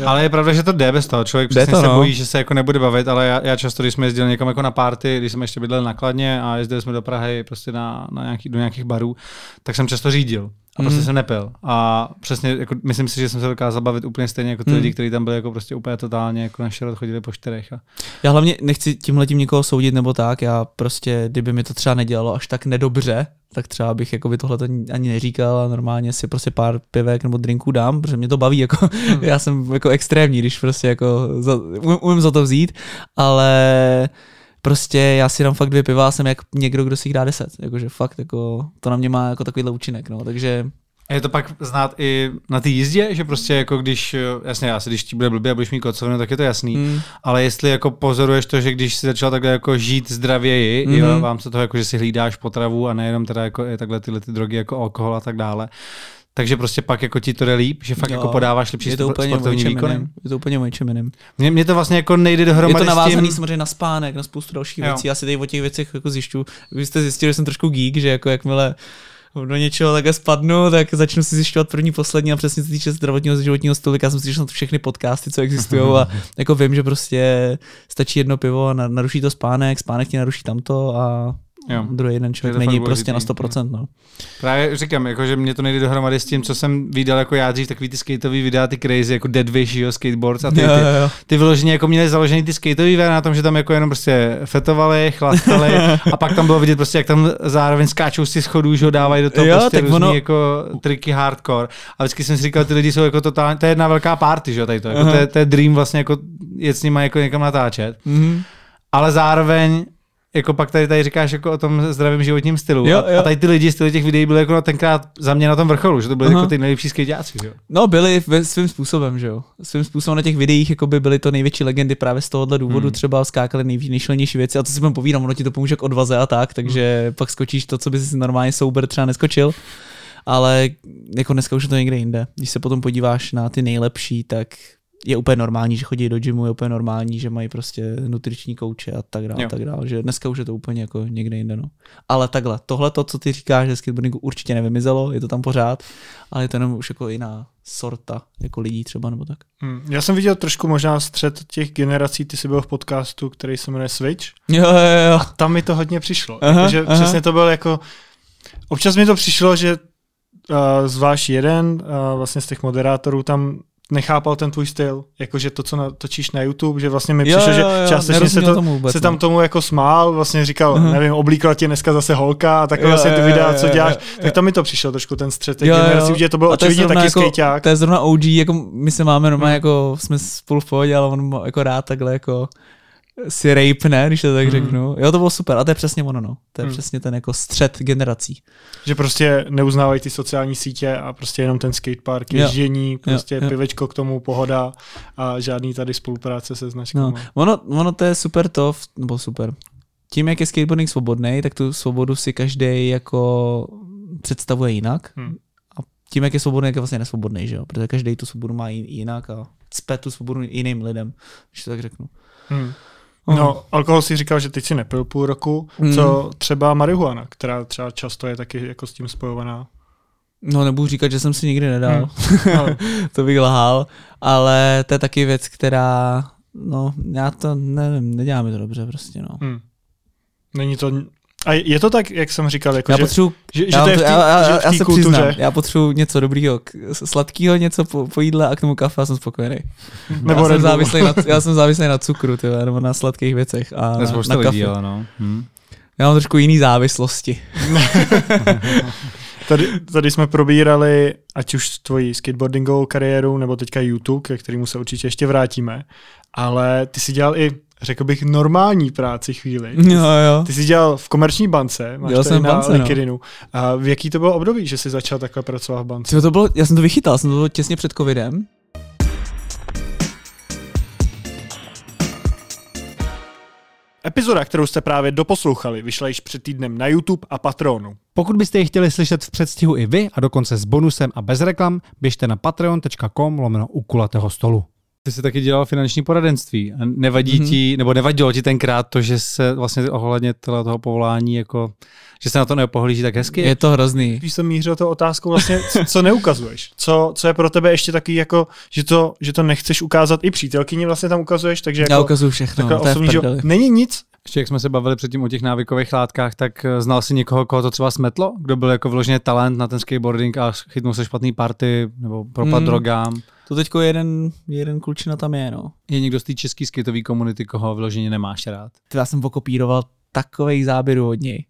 No. Ale je pravda, že to jde bez toho. Člověk přesně to, se no. bojí, že se jako nebude bavit, ale já, já často, když jsme jezdili někam jako na party, když jsme ještě bydleli na Kladně a jezdili jsme do Prahy prostě na, na nějaký, do nějakých barů, tak jsem často řídil. A prostě Mhm. jsem nepil. A přesně, jako, myslím si, že jsem se dokázal bavit úplně stejně jako ty Mhm. lidi, kteří tam byli jako prostě úplně totálně jako na šerot chodili po čtyřech. A... Já hlavně nechci tímhle tím někoho soudit nebo tak, já prostě, kdyby mi to třeba nedělalo až tak nedobře, tak třeba bych jako by tohle ani neříkal a normálně si prostě pár pivek nebo drinků dám, protože mě to baví, jako já jsem jako extrémní, když prostě jako za, umím, umím za to vzít, ale prostě já si dám fakt dvě piva a jsem jak někdo, kdo si jich dá deset, jakože fakt jako to na mě má jako takovýhle účinek, no, takže A je to pak znát i na té jízdě, že prostě jako když, jasně, asi když ti bude blbě a budeš mít kocovinu, tak je to jasný, mm, ale jestli jako pozoruješ to, že když si začal takhle jako žít zdravěji, mm-hmm. jo, Mhm. vám se toho jako, že si hlídáš potravu a nejenom teda jako je takhle tyhle ty drogy jako alkohol a tak dále, takže prostě pak jako ti to jde líp, že fakt Jo, jako podáváš lepší je to úplně sportovní výkony. jiném, je to úplně o něčem jiném. Mně, mně to vlastně jako nejde Je dohromady to navázaný s tím, samozřejmě na spánek, na spoustu dalších Jo. věcí. Já si tady o těch věcech jako zjišťu. Vy jste zjistili, že jsem trošku geek, že jako jakmile do něčeho takhle spadnu, tak začnu si zjišťovat první, poslední a přesně se týče zdravotního životního stylu, tak já jsem si na všechny podcasty, co existují a jako vím, že prostě stačí jedno pivo a na- naruší to spánek, spánek ti naruší tamto a Jo. druhý jeden Je člověk není fakt prostě na důležitý. 100%. No. Právě říkám, jako, že mě to nejde dohromady s tím, co jsem viděl jako já dřív, takový ty skateový videa, ty crazy, jako Dead Wish, jo, skateboards a ty, Jo, ty, jo, jo. ty vyloženě jako měli založený ty skateový videa na tom, že tam jako jenom prostě fetovali, chlastali a pak tam bylo vidět prostě, jak tam zároveň skáčou z těch schodů, že ho dávají do toho Jo, prostě různý ono- jako triky hardcore. A vždycky jsem si říkal, ty lidi jsou jako totálně, to je jedna velká party, že jo, tady to, jako to, je, to je dream vlastně jako jet s nimi jako někam natáčet. Mhm. Ale zároveň jako pak tady, tady říkáš jako o tom zdravém životním stylu. Jo, a, jo. a, tady ty lidi z těch videí byli jako na tenkrát za mě na tom vrcholu, že to byly Aha. jako ty nejlepší skejťáci, že jo. No, byli ve svým způsobem, že jo. Svým způsobem na těch videích jako by byly to největší legendy právě z tohohle důvodu, Hmm. třeba skákali nej, nejšilnější věci a to si budem povídám, ono ti to pomůže k odvaze a tak, takže hmm. pak skočíš to, co by si normálně sober třeba neskočil. Ale jako dneska už je to někde jinde. Když se potom podíváš na ty nejlepší, tak je úplně normální, že chodí do gymu, je úplně normální, že mají prostě nutriční kouče a tak dále, Jo. a tak dále, že dneska už je to úplně jako někde jinde, no. Ale takhle, tohle to, co ty říkáš, že skateboardingu určitě nevymizelo, je to tam pořád, ale je to jenom už jako jiná sorta, jako lidí třeba nebo tak. Hmm. Já jsem viděl trošku možná střed těch generací, ty jsi byl v podcastu, který se jmenuje Switch. Jo, jo, jo. Tam mi to hodně přišlo. Aha, Aha, že aha. přesně to byl jako... Občas mi to přišlo, že uh, zvlášť jeden uh, vlastně z těch moderátorů tam nechápal ten tvůj styl, jakože to, co natočíš na YouTube, že vlastně mi Jo, přišlo, jo, jo, že částečně se, to, tomu vůbec, se no. tam tomu jako smál, vlastně říkal, Aha. nevím, oblíkla tě dneska zase holka a takhle Jo, vlastně ty jo, videa, jo, co jo, děláš, jo, jo. tak tam mi to přišlo trošku ten střed Jo, jo. generací, že to byl A to je očividně taky jako- skejťák. To je zrovna OG, jako my se máme normálně Hmm. jako, jsme spolu v pohodě, ale on má jako rád takhle jako si rape, ne, když to tak Hmm. řeknu. Jo, to bylo super, a to je přesně ono, no. To je Hmm. přesně ten jako střed generací. Že prostě neuznávají ty sociální sítě a prostě jenom ten skatepark, Jo. ježdění, prostě jo. pivečko k tomu, pohoda a žádný tady spolupráce se značkami. No, ono, ono to je super to, v- nebo super. Tím, jak je skateboarding svobodný, tak tu svobodu si každý jako představuje jinak. Hmm. A tím, jak je svobodný, tak je vlastně nesvobodný, že jo? Protože každý tu svobodu má jin- jinak a cpe tu svobodu jiným lidem, když to tak řeknu. Hmm. No, alkohol si říkal, že teď si nepil půl roku, Mm. co třeba marihuana, která třeba často je taky jako s tím spojovaná. No nebudu říkat, že jsem si nikdy nedal, No, to bych lhal, ale to je taky věc, která, no já to nevím, nedělá mi to dobře prostě, no. hm. Není to... A je to tak, jak jsem říkal, jako Já že, potřebuji že, že já, to je v té já, já, že já, se kultuře. přiznám, já potřebuji něco dobrýho, sladkého, něco po, po jídle a k tomu kafe a jsem spokojený. Nebo já, jsem závislý na, já jsem závislý na cukru, tyhle, nebo na sladkých věcech a na, na kafe. jo, no. Hm. Já mám trošku jiný závislosti. Tady, tady jsme probírali ať už tvoji skateboardingovou kariéru, nebo teďka YouTube, ke kterému se určitě ještě vrátíme, ale ty si dělal i, řekl bych, normální práci chvíli. Jo, jo. Ty jsi dělal v komerční bance, máš Dělal tady jsem v na bance, no. LinkedInu. A v jaký to bylo období, že jsi začal takhle pracovat v bance? Tyjo, to bylo, já jsem to vychytal, jsem to bylo těsně před covidem. Epizoda, kterou jste právě doposlouchali, vyšla již před týdnem na YouTube a Patronu. Pokud byste ji chtěli slyšet v předstihu i vy a dokonce s bonusem a bez reklam, běžte na patreon.com lomeno u kulatého stolu. Ty jsi taky dělal finanční poradenství. A nevadí Mhm. ti, nebo nevadilo ti tenkrát to, že se vlastně ohledně toho povolání, jako, že se na to nepohlíží tak hezky? Je to hrozný. Když jsem mířil tou otázkou vlastně, co- co neukazuješ? Co, co je pro tebe ještě taky jako, že to, že to nechceš ukázat i přítelkyni vlastně tam ukazuješ, takže Já jako ukazuju všechno, to je osobní, že není nic, Ještě jak jsme se bavili předtím o těch návykových látkách, tak eh, znal jsi někoho, koho to třeba smetlo? Kdo byl jako vložně talent na ten skateboarding a chytnul se špatný party nebo propad Mm. drogám? To teďko jeden, jeden klučina tam je, no. Je někdo z té české skateové komunity, koho vyloženě nemáš rád? Já jsem pokopíroval takových záběrů od něj.